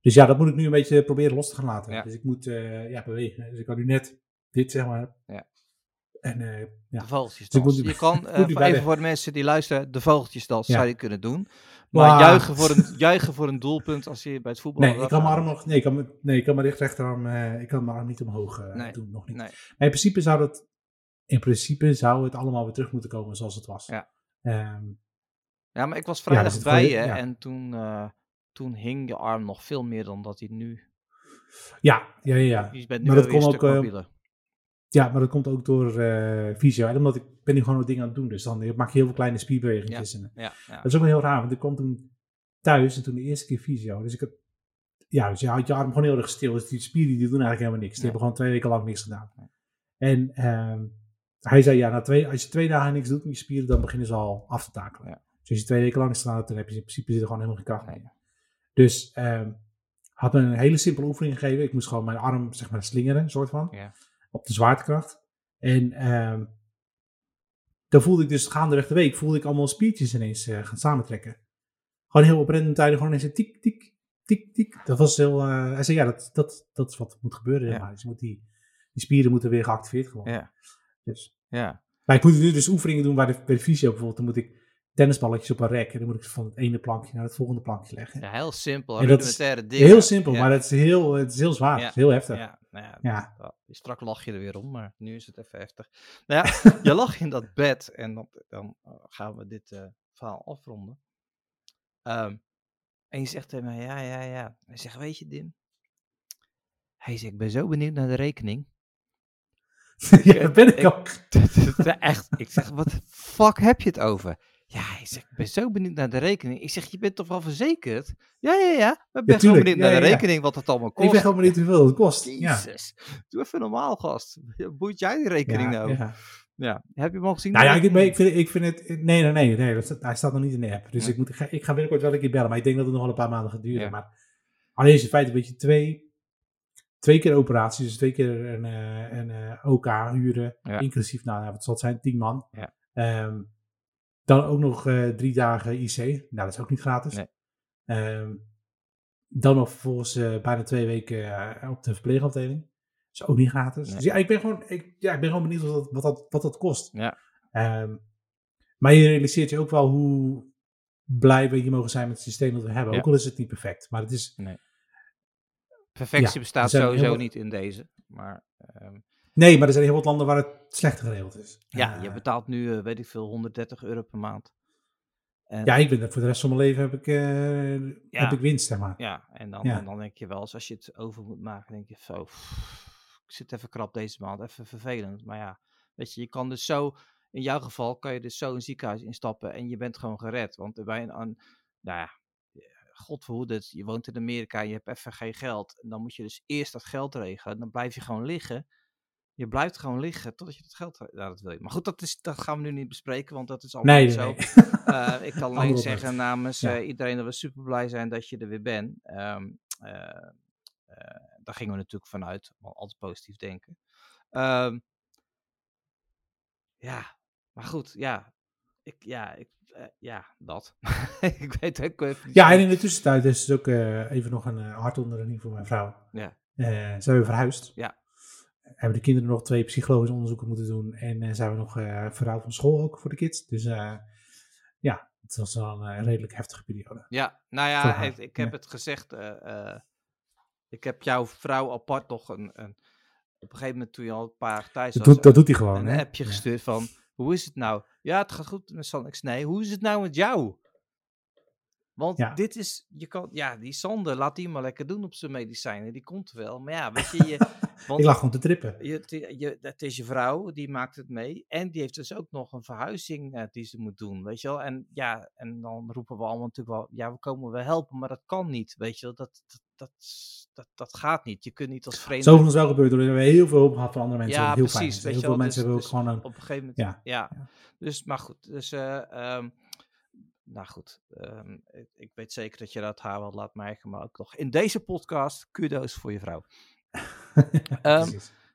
[SPEAKER 2] dus ja, dat moet ik nu een beetje proberen los te gaan laten. Dus ik moet ja, bewegen. Dus ik kan nu net dit, zeg maar.
[SPEAKER 1] Ja.
[SPEAKER 2] En eh, ja.
[SPEAKER 1] De vogeltjesdans.
[SPEAKER 2] Dus
[SPEAKER 1] je kan, eh,
[SPEAKER 2] bij
[SPEAKER 1] even voor de mensen die luisteren, de vogeltjesdans
[SPEAKER 2] Ja.
[SPEAKER 1] zou je kunnen doen. Maar
[SPEAKER 2] Maar-
[SPEAKER 1] juichen, voor een, juichen voor een doelpunt als je bij het voetbal...
[SPEAKER 2] Nee, ik kan mijn arm nog. Nee, ik kan, nee, ik kan mijn recht- rechterarm. eh, ik kan mijn arm niet omhoog eh,
[SPEAKER 1] Nee.
[SPEAKER 2] doen. Nog niet.
[SPEAKER 1] Nee.
[SPEAKER 2] Maar in principe zou dat. In principe zou het allemaal weer terug moeten komen zoals het was.
[SPEAKER 1] Ja.
[SPEAKER 2] Ehm,
[SPEAKER 1] Ja, maar ik was
[SPEAKER 2] Ja,
[SPEAKER 1] vrijdag
[SPEAKER 2] het
[SPEAKER 1] bij je
[SPEAKER 2] ja.
[SPEAKER 1] en toen, eh, toen hing je arm nog veel meer dan dat hij nu...
[SPEAKER 2] ja, ja, ja, ja.
[SPEAKER 1] Je bent nu
[SPEAKER 2] Maar dat kon ook, eh. Ja, maar dat komt ook door eh fysio. En omdat ik ben nu gewoon wat dingen aan het doen. Dus dan maak je heel veel kleine spierbewegingen. En,
[SPEAKER 1] Ja, ja.
[SPEAKER 2] Dat is ook wel heel raar, want ik kwam toen thuis en toen de eerste keer fysio. Dus ik ja, dus je houdt je arm gewoon heel erg stil. Dus die spieren die doen eigenlijk helemaal niks. Die hebben gewoon twee weken lang niks gedaan. En ehm, hij zei, ja, na twee, als je twee dagen niks doet met je spieren, dan beginnen ze al af te takelen. Dus als je twee weken lang staat, dan heb je in principe zit er gewoon helemaal geen kracht meer. Dus ehm had me een hele simpele oefening gegeven. Ik moest gewoon mijn arm, zeg maar, slingeren, soort van.
[SPEAKER 1] Ja.
[SPEAKER 2] Op de zwaartekracht. En ehm dan voelde ik dus gaandeweg de week, voelde ik allemaal spiertjes ineens eh, gaan samentrekken. Gewoon heel op random tijden, gewoon ineens een tik, tik, tik, tik. Dat was heel, eh, hij zei, ja, dat, dat, dat is wat moet gebeuren. zeg
[SPEAKER 1] Ja.
[SPEAKER 2] maar. Dus moet die, die spieren moeten weer geactiveerd worden.
[SPEAKER 1] Ja.
[SPEAKER 2] Dus.
[SPEAKER 1] Ja.
[SPEAKER 2] Maar ik moet nu dus oefeningen doen bij de, bij de fysio bijvoorbeeld. Dan moet ik tennisballetjes op een rek. En dan moet ik ze van het ene plankje naar het volgende plankje leggen.
[SPEAKER 1] ja, heel simpel.
[SPEAKER 2] En dat is
[SPEAKER 1] Rudimentaire dingen.
[SPEAKER 2] heel simpel,
[SPEAKER 1] Ja.
[SPEAKER 2] maar het is heel, het is heel zwaar.
[SPEAKER 1] Ja.
[SPEAKER 2] Het is heel heftig.
[SPEAKER 1] Ja, nou ja,
[SPEAKER 2] Ja.
[SPEAKER 1] wel, Strak lach je er weer om, maar nu is het even heftig. Nou ja, je lag in dat bed en dan, dan eh, gaan we dit eh, verhaal afronden. Ehm, en je zegt tegen mij, ja, ja, ja. Hij zegt, weet je Dim? Hij zegt, ik ben zo benieuwd naar de rekening.
[SPEAKER 2] Ja, dat ben ik
[SPEAKER 1] Ik-
[SPEAKER 2] ook.
[SPEAKER 1] Echt, ik zeg, wat de fuck heb je het over? Ja, hij zegt, ik ben zo benieuwd naar de rekening. Ik zeg, je bent toch wel verzekerd? Ja, ja, ja. Maar ik ben gewoon
[SPEAKER 2] tuurlijk.
[SPEAKER 1] benieuwd
[SPEAKER 2] Ja,
[SPEAKER 1] naar de
[SPEAKER 2] ja, ja.
[SPEAKER 1] rekening, wat het allemaal kost.
[SPEAKER 2] Ik ben gewoon benieuwd hoeveel het kost. Ja.
[SPEAKER 1] Jezus, doe even normaal, gast. Boeit jij die rekening
[SPEAKER 2] Ja,
[SPEAKER 1] nou? Ja.
[SPEAKER 2] ja.
[SPEAKER 1] Heb je hem al gezien?
[SPEAKER 2] Nou ja, ik, ik, vind, ik vind het... Nee, nee, nee. nee dat hij staat nog niet in de app. Dus ik, moet, ik, ga, ik ga binnenkort wel een keer bellen. Maar ik denk dat het nog wel een paar maanden gaat duren.
[SPEAKER 1] Ja.
[SPEAKER 2] Maar alleen is in feite een beetje twee, twee keer operaties. Dus twee keer een, eh, een eh, OK huren.
[SPEAKER 1] Ja.
[SPEAKER 2] Inclusief, nou ja, wat zal het zijn? Tien man.
[SPEAKER 1] Ja.
[SPEAKER 2] Ehm, dan ook nog eh, drie dagen IC. Nou, dat is ook niet gratis.
[SPEAKER 1] Nee.
[SPEAKER 2] Ehm, dan nog vervolgens eh, bijna twee weken eh, op de verpleegafdeling. Dat is ook niet gratis.
[SPEAKER 1] Nee.
[SPEAKER 2] Dus ja, ik ben gewoon, ik, ja, ik ben gewoon benieuwd wat dat, wat dat, wat dat kost.
[SPEAKER 1] Ja.
[SPEAKER 2] Ehm, maar je realiseert je ook wel hoe blij we hier mogen zijn met het systeem dat we hebben.
[SPEAKER 1] Ja.
[SPEAKER 2] Ook al is het niet perfect. Maar het is,
[SPEAKER 1] Perfectie
[SPEAKER 2] Ja,
[SPEAKER 1] bestaat sowieso niet in deze. Maar
[SPEAKER 2] nee, maar er zijn heel wat landen waar het slechter geregeld is.
[SPEAKER 1] ja,
[SPEAKER 2] Eh,
[SPEAKER 1] je betaalt nu, eh, weet ik veel, 130 euro per maand. En,
[SPEAKER 2] ja, ik ben voor de rest van mijn leven heb ik, eh,
[SPEAKER 1] Ja.
[SPEAKER 2] heb ik winst, zeg maar.
[SPEAKER 1] ja, en dan,
[SPEAKER 2] Ja.
[SPEAKER 1] en dan denk je wel eens, als je het over moet maken, denk je zo, pff, ik zit even krap deze maand, even vervelend. Maar ja, weet je, je kan dus zo, in jouw geval kan je dus zo een ziekenhuis instappen en je bent gewoon gered. Want bij een, een nou ja, god verhoede je woont in Amerika, je hebt even geen geld. En dan moet je dus eerst dat geld regelen. Dan blijf je gewoon liggen. Je blijft gewoon liggen totdat je dat geld... Ja, dat wil je. Maar goed, dat, is, dat gaan we nu niet bespreken, want dat is allemaal
[SPEAKER 2] Nee,
[SPEAKER 1] zo.
[SPEAKER 2] nee.
[SPEAKER 1] Eh, ik kan alleen zeggen namens
[SPEAKER 2] Ja.
[SPEAKER 1] eh, iedereen dat we super blij zijn dat je er weer bent. Ehm, eh, daar gingen we natuurlijk vanuit. Altijd positief denken. Ehm, ja, maar goed, ja. Ik, ja, ik, ja, dat. ik weet ook even
[SPEAKER 2] Ja, en in de tussentijd is het ook even nog een hart onder de riem voor mijn vrouw.
[SPEAKER 1] Ja.
[SPEAKER 2] Zijn we verhuisd.
[SPEAKER 1] Ja.
[SPEAKER 2] Hebben de kinderen nog twee psychologische onderzoeken moeten doen. En eh, zijn we nog eh verhuisd van school ook voor de kids. Dus eh, ja, het was wel een redelijk heftige periode.
[SPEAKER 1] Ja, nou ja, ik, ik heb
[SPEAKER 2] ja.
[SPEAKER 1] het gezegd. Ik heb jouw vrouw apart nog een, een op een gegeven moment toen je al een paar thuis
[SPEAKER 2] Dat
[SPEAKER 1] was,
[SPEAKER 2] doet, dat doet hij gewoon,
[SPEAKER 1] een
[SPEAKER 2] hè?
[SPEAKER 1] appje
[SPEAKER 2] Ja.
[SPEAKER 1] gestuurd van, hoe is het nou? Ja, het gaat goed met zei, nee, hoe is het nou met jou? Want
[SPEAKER 2] Ja.
[SPEAKER 1] dit is, je kan, ja, die Sander, laat die maar lekker doen op zijn medicijnen. Die komt wel. Maar ja, weet je, je want
[SPEAKER 2] Ik lag gewoon te trippen.
[SPEAKER 1] je, je, het is je vrouw, die maakt het mee. En die heeft dus ook nog een verhuizing eh, die ze moet doen, weet je wel. En ja, en dan roepen we allemaal natuurlijk wel, ja, we komen wel helpen, maar dat kan niet, weet je wel. Dat, dat, dat, dat, dat gaat niet. Je kunt niet als vreemde...
[SPEAKER 2] Zo is wel gebeurd. We hebben heel veel hulp gehad van andere mensen.
[SPEAKER 1] Ja,
[SPEAKER 2] heel
[SPEAKER 1] precies,
[SPEAKER 2] fijn. Heel veel
[SPEAKER 1] wel,
[SPEAKER 2] mensen
[SPEAKER 1] dus-
[SPEAKER 2] hebben ook
[SPEAKER 1] dus
[SPEAKER 2] gewoon een...
[SPEAKER 1] op een gegeven moment.
[SPEAKER 2] Ja,
[SPEAKER 1] Ja,
[SPEAKER 2] ja.
[SPEAKER 1] dus maar goed. Dus, eh, ehm, nou goed, ehm, ik, weet zeker dat je dat haar wel laat merken, maar ook nog in deze podcast, kudo's voor je vrouw. Ehm.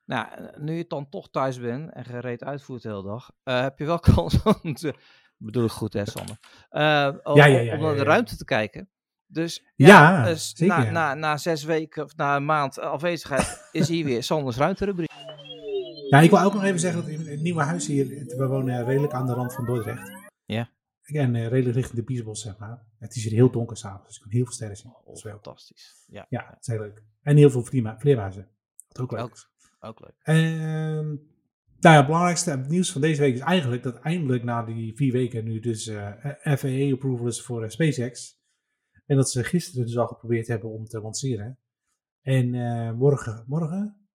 [SPEAKER 1] Nou, eh, nu je dan toch thuis bent en gereed uitvoert de hele dag, eh, heb je wel kans om te, bedoel ik goed hè Sander, Eh, om,
[SPEAKER 2] Ja, ja, ja,
[SPEAKER 1] om naar de ruimte te kijken. Dus
[SPEAKER 2] Ja,
[SPEAKER 1] dus
[SPEAKER 2] zeker,
[SPEAKER 1] na, na, na zes weken of na een maand afwezigheid is hier weer Sanders ruimterubriek.
[SPEAKER 2] Ja, ik wil ook nog even zeggen dat in het nieuwe huis hier, we wonen redelijk aan de rand van Dordrecht.
[SPEAKER 1] Ja.
[SPEAKER 2] En eh, redelijk richting de Biesbos, zeg maar. Het is hier heel donker s'avonds, dus je kan heel veel sterren zien. Dat is wel,
[SPEAKER 1] Fantastisch. Ja,
[SPEAKER 2] ja, dat is heel leuk. En heel veel vleermuizen. Wat ook leuk
[SPEAKER 1] Ook.
[SPEAKER 2] is.
[SPEAKER 1] ook leuk.
[SPEAKER 2] Ehm, nou ja, het belangrijkste nieuws van deze week is eigenlijk dat eindelijk na die vier weken nu dus eh FAA-approval is voor eh, SpaceX. En dat ze gisteren dus al geprobeerd hebben om te lanceren. En morgen, morgen?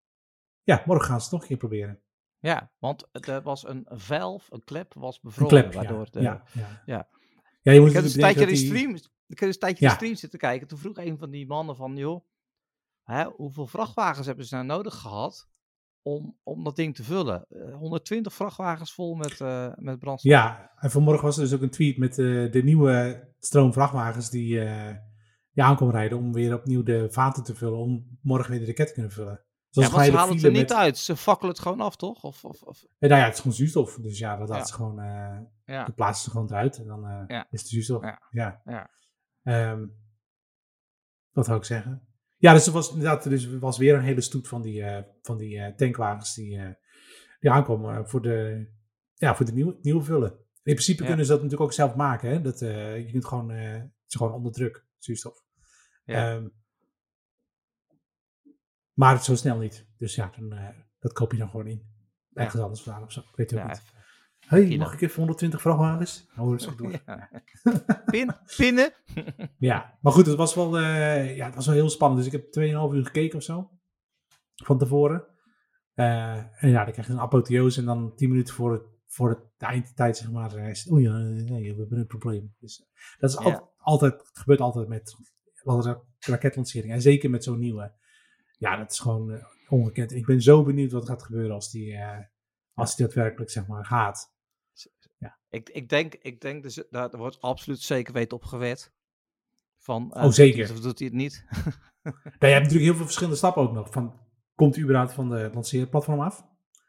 [SPEAKER 2] Ja, morgen gaan ze het nog een keer proberen.
[SPEAKER 1] Ja, want er was een valve, een klep was
[SPEAKER 2] Een
[SPEAKER 1] bevroren.
[SPEAKER 2] klep,
[SPEAKER 1] waardoor
[SPEAKER 2] ja.
[SPEAKER 1] de,
[SPEAKER 2] ja, ja.
[SPEAKER 1] ja.
[SPEAKER 2] Ja, je moet
[SPEAKER 1] Ik heb dus een tijdje in stream, ik heb dus een tijdje in stream zitten kijken. Toen vroeg een van die mannen van, joh, hè, hoeveel vrachtwagens hebben ze nou nodig gehad om, om dat ding te vullen? Eh, 120 vrachtwagens vol met, eh, met brandstof.
[SPEAKER 2] Ja, en vanmorgen was er dus ook een tweet met eh, de nieuwe stroom vrachtwagens die, eh die aankomen rijden om weer opnieuw de vaten te vullen, om morgen weer de raket te kunnen vullen. Dus
[SPEAKER 1] Ja, want ze halen het er niet uit. Ze fakkelen het gewoon af, toch? Of, of, of,
[SPEAKER 2] Eh, nou ja, het is gewoon zuurstof. Dus ja, dat
[SPEAKER 1] Ja.
[SPEAKER 2] ze gewoon,
[SPEAKER 1] ja.
[SPEAKER 2] dat plaatsen ze gewoon eruit en dan eh,
[SPEAKER 1] Ja.
[SPEAKER 2] is het zuurstof.
[SPEAKER 1] Ja.
[SPEAKER 2] Ja.
[SPEAKER 1] Ja.
[SPEAKER 2] Ehm, wat zou ik zeggen? Ja, dus er was inderdaad dus was weer een hele stoet van die, van die tankwagens die, die aankomen voor de, ja, voor de nieuwe, nieuwe vullen. In principe
[SPEAKER 1] Ja.
[SPEAKER 2] kunnen ze dat natuurlijk ook zelf maken. Hè? Dat, je kunt gewoon, het is gewoon onder druk, zuurstof.
[SPEAKER 1] Ja.
[SPEAKER 2] Ehm, maar het zo snel niet. Dus ja, dan, eh, dat koop je dan gewoon in.
[SPEAKER 1] Ja.
[SPEAKER 2] Ergens anders vandaan of zo. Ik weet het ook
[SPEAKER 1] Ja,
[SPEAKER 2] niet. Hey, mag ik even 120 vrachtwagens? Oh, dat is goed door.
[SPEAKER 1] Ja. Pin, pinnen.
[SPEAKER 2] Ja, maar goed, het was wel, eh, ja, het was wel heel spannend. Dus ik heb 2,5 uur gekeken of zo. Van tevoren. Eh, en ja, dan krijg je een apotheose en dan 10 minuten voor, het, voor het, de eindtijd, zeg maar. is het, Oei, ja, nee, we hebben een probleem. Dus, dat is al-
[SPEAKER 1] Ja.
[SPEAKER 2] altijd, het gebeurt altijd met alle raketlanceringen. En zeker met zo'n nieuwe. Ja, dat is gewoon eh, ongekend. En ik ben zo benieuwd wat er gaat gebeuren als die, eh, als die daadwerkelijk, zeg maar, gaat.
[SPEAKER 1] Ik, ik, denk, ik denk dus, daar wordt absoluut zeker weten op gewet. Van, eh,
[SPEAKER 2] Oh, zeker.
[SPEAKER 1] Of doet hij het niet?
[SPEAKER 2] Nou, je hebt natuurlijk heel veel verschillende stappen ook nog. Van, komt hij überhaupt van de lanceerplatform af?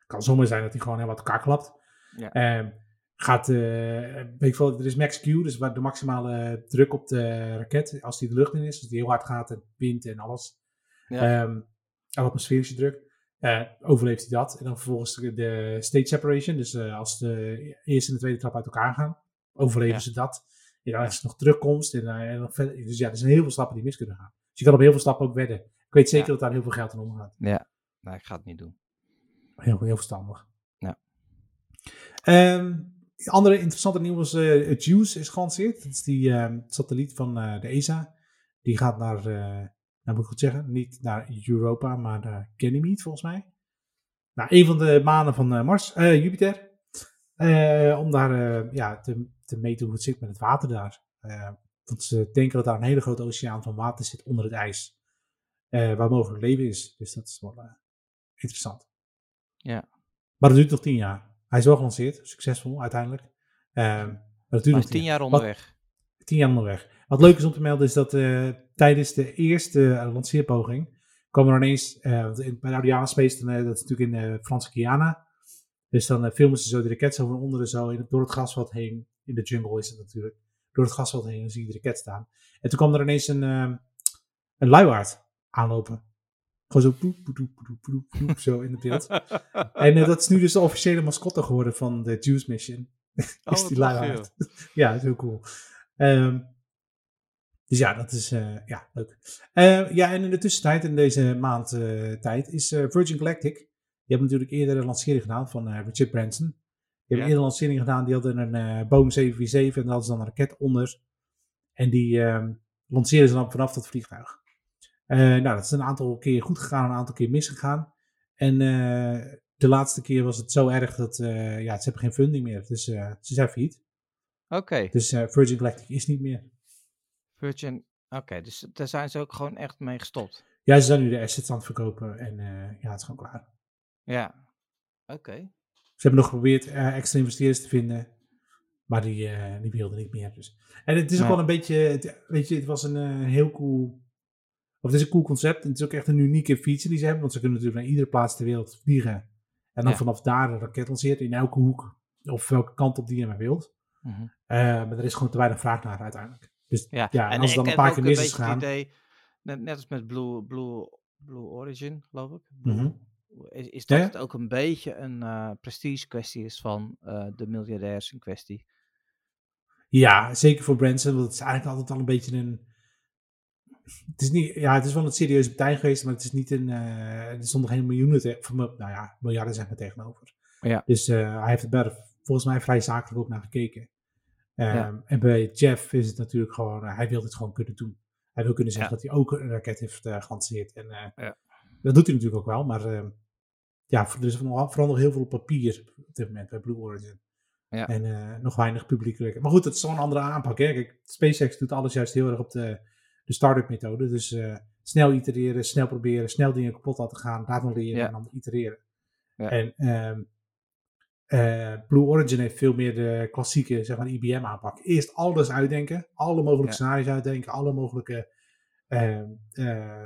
[SPEAKER 2] Kan zomaar zijn dat hij gewoon helemaal uit elkaar klapt.
[SPEAKER 1] Ja.
[SPEAKER 2] Ehm, gaat, weet ik veel, er is max Q, dus waar de maximale druk op de raket, als die de lucht in is, dus die heel hard gaat en wind en alles.
[SPEAKER 1] Ja.
[SPEAKER 2] Ehm, en atmosferische druk. eh, overleeft hij dat. En dan vervolgens de, state separation, dus eh, als de eerste en de tweede trap uit elkaar gaan, overleven
[SPEAKER 1] Ja.
[SPEAKER 2] ze dat. En dan is er nog terugkomst. En, eh, en nog verder, dus ja, er zijn heel veel stappen die mis kunnen gaan. Dus je kan op heel veel stappen ook wedden. Ik weet zeker
[SPEAKER 1] Ja.
[SPEAKER 2] dat daar heel veel geld in omgaat.
[SPEAKER 1] ja. Nou, ik ga het niet doen.
[SPEAKER 2] Heel, heel verstandig.
[SPEAKER 1] Ja.
[SPEAKER 2] Ehm, andere interessante nieuws. het JUICE is gelanceerd. Dat is die ehm, satelliet van de ESA. Die gaat naar, nou moet ik goed zeggen, niet naar Europa, maar naar Ganymede volgens mij. Nou, een van de manen van eh, Mars, eh, Jupiter. Eh, om daar ja, te, te meten hoe het zit met het water daar. Want ze denken dat daar een hele grote oceaan van water zit onder het ijs. waar mogelijk leven is. Dus dat is wel interessant.
[SPEAKER 1] Ja.
[SPEAKER 2] Maar dat duurt nog tien jaar. Hij is wel gelanceerd, succesvol uiteindelijk. Maar dat duurt
[SPEAKER 1] Hij
[SPEAKER 2] nog
[SPEAKER 1] tien jaar
[SPEAKER 2] Wat-
[SPEAKER 1] onderweg.
[SPEAKER 2] tien jaar onderweg. Wat leuk is om te melden is dat tijdens de eerste eh, lanceerpoging kwam er ineens, in- bij de Ariane Space, dan, eh, dat is natuurlijk in de Franse Guyana. Dus dan filmen ze zo de raket zo van onderen zo in, door het grasveld heen. In de jungle is het natuurlijk. Door het grasveld heen dan zie je de raket staan. En toen kwam er ineens een, eh, een luiaard aanlopen. Gewoon zo poep, poep, poep, poep, poep, poep, zo in het beeld. En dat is nu dus de officiële mascotte geworden van de Juice Mission.
[SPEAKER 1] Oh,
[SPEAKER 2] is
[SPEAKER 1] wat
[SPEAKER 2] die luiaard. ja, dat is heel cool. Ehm, Dus ja, dat is eh, ja, leuk. Eh, ja, en in de tussentijd, in deze maand eh, tijd, is Virgin Galactic. Die hebben natuurlijk eerder een lancering gedaan van Richard Branson. Die hebben
[SPEAKER 1] Ja.
[SPEAKER 2] eerder een lancering gedaan. Die hadden een Boeing 747 en daar hadden ze dan een raket onder. En die ehm lanceerden ze dan vanaf dat vliegtuig. Nou, dat is een aantal keer goed gegaan, een aantal keer misgegaan. En de laatste keer was het zo erg dat ja, ze hebben geen funding meer. Dus ze zijn failliet.
[SPEAKER 1] Oké,
[SPEAKER 2] Dus Virgin Galactic is niet meer.
[SPEAKER 1] Virgin. Oké, dus daar zijn ze ook gewoon echt mee gestopt.
[SPEAKER 2] Ja, ze zijn nu de assets aan het verkopen en eh, ja, het is gewoon klaar.
[SPEAKER 1] Ja. Oké.
[SPEAKER 2] Ze hebben nog geprobeerd eh, extra investeerders te vinden, maar die, eh, die wilden niet meer. Dus. En het is ook wel een beetje, het- weet je, het was een heel cool, of het is een cool concept en het is ook echt een unieke feature die ze hebben, want ze kunnen natuurlijk naar iedere plaats ter wereld vliegen en dan
[SPEAKER 1] Ja.
[SPEAKER 2] vanaf daar een raket lanceren in elke hoek of welke kant op die je maar wilt.
[SPEAKER 1] Mhm.
[SPEAKER 2] Maar er is gewoon te weinig vraag naar uiteindelijk. Dus
[SPEAKER 1] Ja,
[SPEAKER 2] ja, en als het dan een paar keer mis is
[SPEAKER 1] idee, net, net als met Blue, Blue, Blue Origin, geloof ik. Blue-
[SPEAKER 2] Mhm.
[SPEAKER 1] Is, is dat
[SPEAKER 2] ja.
[SPEAKER 1] het ook een beetje een eh, prestige kwestie is van eh, de miljardairs in kwestie?
[SPEAKER 2] Ja, zeker voor Branson, want het is eigenlijk altijd al een beetje een. Het is, niet, ja, het is wel een serieuze partij geweest, maar het is niet een. eh er stond nog geen miljoenen, te, of, nou ja, miljarden zeg maar tegenover.
[SPEAKER 1] Ja.
[SPEAKER 2] Dus hij heeft het daar volgens mij vrij zakelijk ook naar gekeken. Ehm,
[SPEAKER 1] Ja.
[SPEAKER 2] En bij Jeff is het natuurlijk gewoon, eh, hij wil het gewoon kunnen doen. Hij wil kunnen zeggen
[SPEAKER 1] Ja.
[SPEAKER 2] dat hij ook een raket heeft eh gelanceerd. En eh,
[SPEAKER 1] Ja.
[SPEAKER 2] dat doet hij natuurlijk ook wel, maar ehm, ja, er is vooral nog heel veel papier op dit moment bij Blue Origin.
[SPEAKER 1] Ja.
[SPEAKER 2] En nog weinig publiekelijk. Maar goed, het is een andere aanpak. Hè? Kijk, SpaceX doet alles juist heel erg op de, de start-up methode. Dus snel itereren, snel proberen, snel dingen kapot laten gaan, laten leren
[SPEAKER 1] Ja.
[SPEAKER 2] en dan itereren.
[SPEAKER 1] Ja.
[SPEAKER 2] En ehm, eh, Blue Origin heeft veel meer de klassieke, zeg maar, IBM aanpak. Eerst alles uitdenken, alle mogelijke
[SPEAKER 1] Ja.
[SPEAKER 2] scenario's uitdenken, alle mogelijke ehm, eh,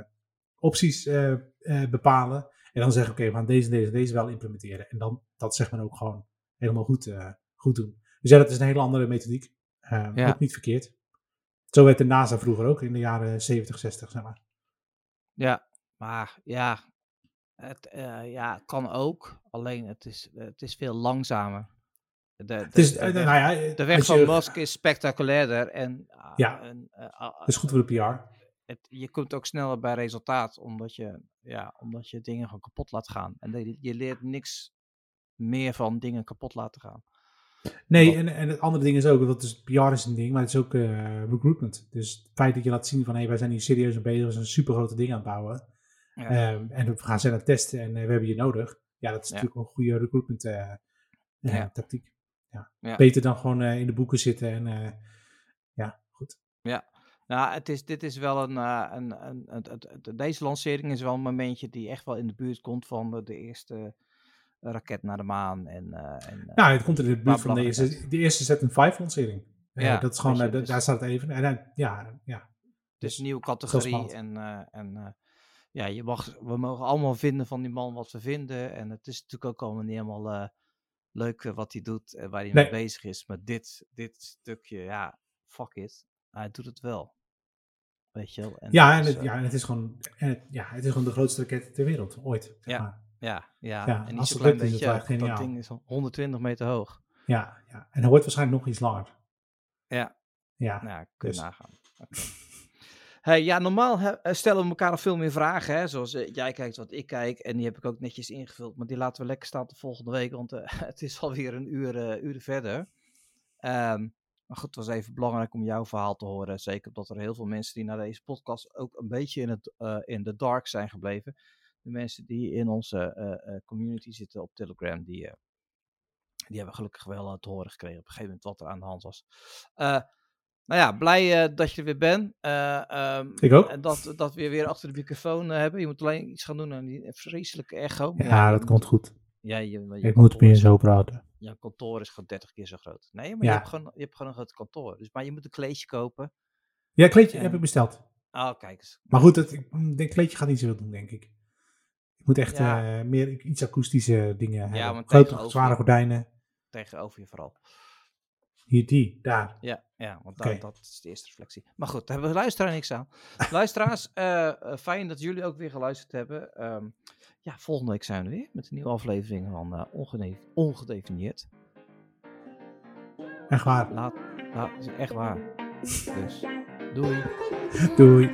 [SPEAKER 2] opties bepalen. En dan zeggen, oké, we gaan deze, deze, deze wel implementeren. En dan dat zeg maar ook gewoon helemaal goed, eh, goed doen. Dus ja, dat is een hele andere methodiek. Eh,
[SPEAKER 1] Ja.
[SPEAKER 2] Ook niet verkeerd. Zo werd de NASA vroeger ook in de jaren 70, 60, zeg maar.
[SPEAKER 1] Ja, maar ja, het eh, ja, kan ook. Alleen het is, het is veel langzamer. De, de,
[SPEAKER 2] Het is,
[SPEAKER 1] de,
[SPEAKER 2] eh,
[SPEAKER 1] weg,
[SPEAKER 2] nou ja,
[SPEAKER 1] de weg van
[SPEAKER 2] je-
[SPEAKER 1] Musk is spectaculairder. En, ah,
[SPEAKER 2] Ja.
[SPEAKER 1] en, eh, ah,
[SPEAKER 2] Dat is goed voor de PR.
[SPEAKER 1] het, je komt ook sneller bij resultaat, omdat je, ja, omdat je dingen gewoon kapot laat gaan. En je leert niks meer van dingen kapot laten gaan.
[SPEAKER 2] Nee, en, en het andere ding is ook, dat is PR is een ding, maar het is ook eh, recruitment. Dus het feit dat je laat zien van, hé, wij zijn hier serieus mee bezig, we zijn een super grote ding aan het bouwen.
[SPEAKER 1] Ja.
[SPEAKER 2] Ehm, en we gaan ze aan het testen en eh, we hebben je nodig. Ja, dat is
[SPEAKER 1] Ja.
[SPEAKER 2] natuurlijk een goede recruitment eh, eh,
[SPEAKER 1] Ja.
[SPEAKER 2] tactiek. Ja.
[SPEAKER 1] Ja.
[SPEAKER 2] Beter dan gewoon in de boeken zitten en ja, goed.
[SPEAKER 1] Nou, het is, dit is wel een, een, een, Deze lancering is wel een momentje die echt wel in de buurt komt van de, eerste raket naar de maan. En, eh, en,
[SPEAKER 2] Nou, het komt in de buurt van de eerste, de eerste Saturn 5 lancering.
[SPEAKER 1] Ja,
[SPEAKER 2] dat is gewoon,
[SPEAKER 1] je, dus-
[SPEAKER 2] daar staat het even. En, ja, ja.
[SPEAKER 1] Het is
[SPEAKER 2] Dus
[SPEAKER 1] een nieuwe categorie en, en ja, je mag, we mogen allemaal vinden van die man wat we vinden. En het is natuurlijk ook allemaal niet helemaal eh, leuk eh, wat hij doet en waar hij
[SPEAKER 2] Nee.
[SPEAKER 1] mee bezig is. Maar dit, dit stukje, ja, fuck it. Hij doet het wel. Weet je wel. En
[SPEAKER 2] Ja,
[SPEAKER 1] dat
[SPEAKER 2] en
[SPEAKER 1] is,
[SPEAKER 2] het,
[SPEAKER 1] eh,
[SPEAKER 2] ja, en het is gewoon, en het, ja, het is gewoon de grootste raket ter wereld, ooit.
[SPEAKER 1] Ja.
[SPEAKER 2] maar.
[SPEAKER 1] ja, ja,
[SPEAKER 2] ja,
[SPEAKER 1] en niet
[SPEAKER 2] als
[SPEAKER 1] zo
[SPEAKER 2] het
[SPEAKER 1] klein
[SPEAKER 2] is
[SPEAKER 1] beetje. ook,
[SPEAKER 2] geniaal.
[SPEAKER 1] Dat ding is al 120 meter hoog.
[SPEAKER 2] Ja, ja, en hij wordt waarschijnlijk nog iets langer.
[SPEAKER 1] Ja.
[SPEAKER 2] Ja,
[SPEAKER 1] Nou, ja, kun je
[SPEAKER 2] dus.
[SPEAKER 1] nagaan. Hey, ja, normaal eh, stellen we elkaar al veel meer vragen. Hè? Zoals eh, jij kijkt wat ik kijk. En die heb ik ook netjes ingevuld. Maar die laten we lekker staan de volgende week. Want eh, het is alweer een uur, uur verder. Ehm, maar goed, het was even belangrijk om jouw verhaal te horen. Zeker omdat er heel veel mensen die naar deze podcast ook een beetje in, het, in de dark zijn gebleven. De mensen die in onze community zitten op Telegram, die, die hebben gelukkig wel te horen gekregen op een gegeven moment wat er aan de hand was. Nou ja, blij eh, dat je er weer bent. Eh, ehm,
[SPEAKER 2] Ik ook.
[SPEAKER 1] En dat, dat we je weer achter de microfoon eh, hebben. Je moet alleen iets gaan doen aan die vreselijke echo.
[SPEAKER 2] Ja,
[SPEAKER 1] je
[SPEAKER 2] dat
[SPEAKER 1] moet-
[SPEAKER 2] komt goed.
[SPEAKER 1] Ja, je, je
[SPEAKER 2] Ik moet meer zo praten.
[SPEAKER 1] Jouw kantoor is gewoon 30 keer zo groot. Nee, maar
[SPEAKER 2] Ja.
[SPEAKER 1] je, hebt gewoon, je hebt gewoon een groot kantoor. Dus, maar je moet een kleedje kopen.
[SPEAKER 2] Ja, kleedje
[SPEAKER 1] En-
[SPEAKER 2] heb ik besteld.
[SPEAKER 1] Oh, kijk eens.
[SPEAKER 2] Maar goed, het, ik denk kleedje gaat niet zoveel doen, denk ik. Ik moet echt
[SPEAKER 1] Ja.
[SPEAKER 2] meer iets akoestische dingen hebben. Grote, zware gordijnen.
[SPEAKER 1] Tegenover je vooral.
[SPEAKER 2] Hier, die, daar.
[SPEAKER 1] Ja, ja want dat, dat is de eerste reflectie. Maar goed, daar hebben we luisteraar niks aan. Luisteraars, eh, eh, fijn dat jullie ook weer geluisterd hebben. Ehm, ja, volgende week zijn we er weer met een nieuwe aflevering van eh, Ongedefinieerd.
[SPEAKER 2] Echt waar.
[SPEAKER 1] Laat, laat, echt waar. Dus Doei.
[SPEAKER 2] Doei.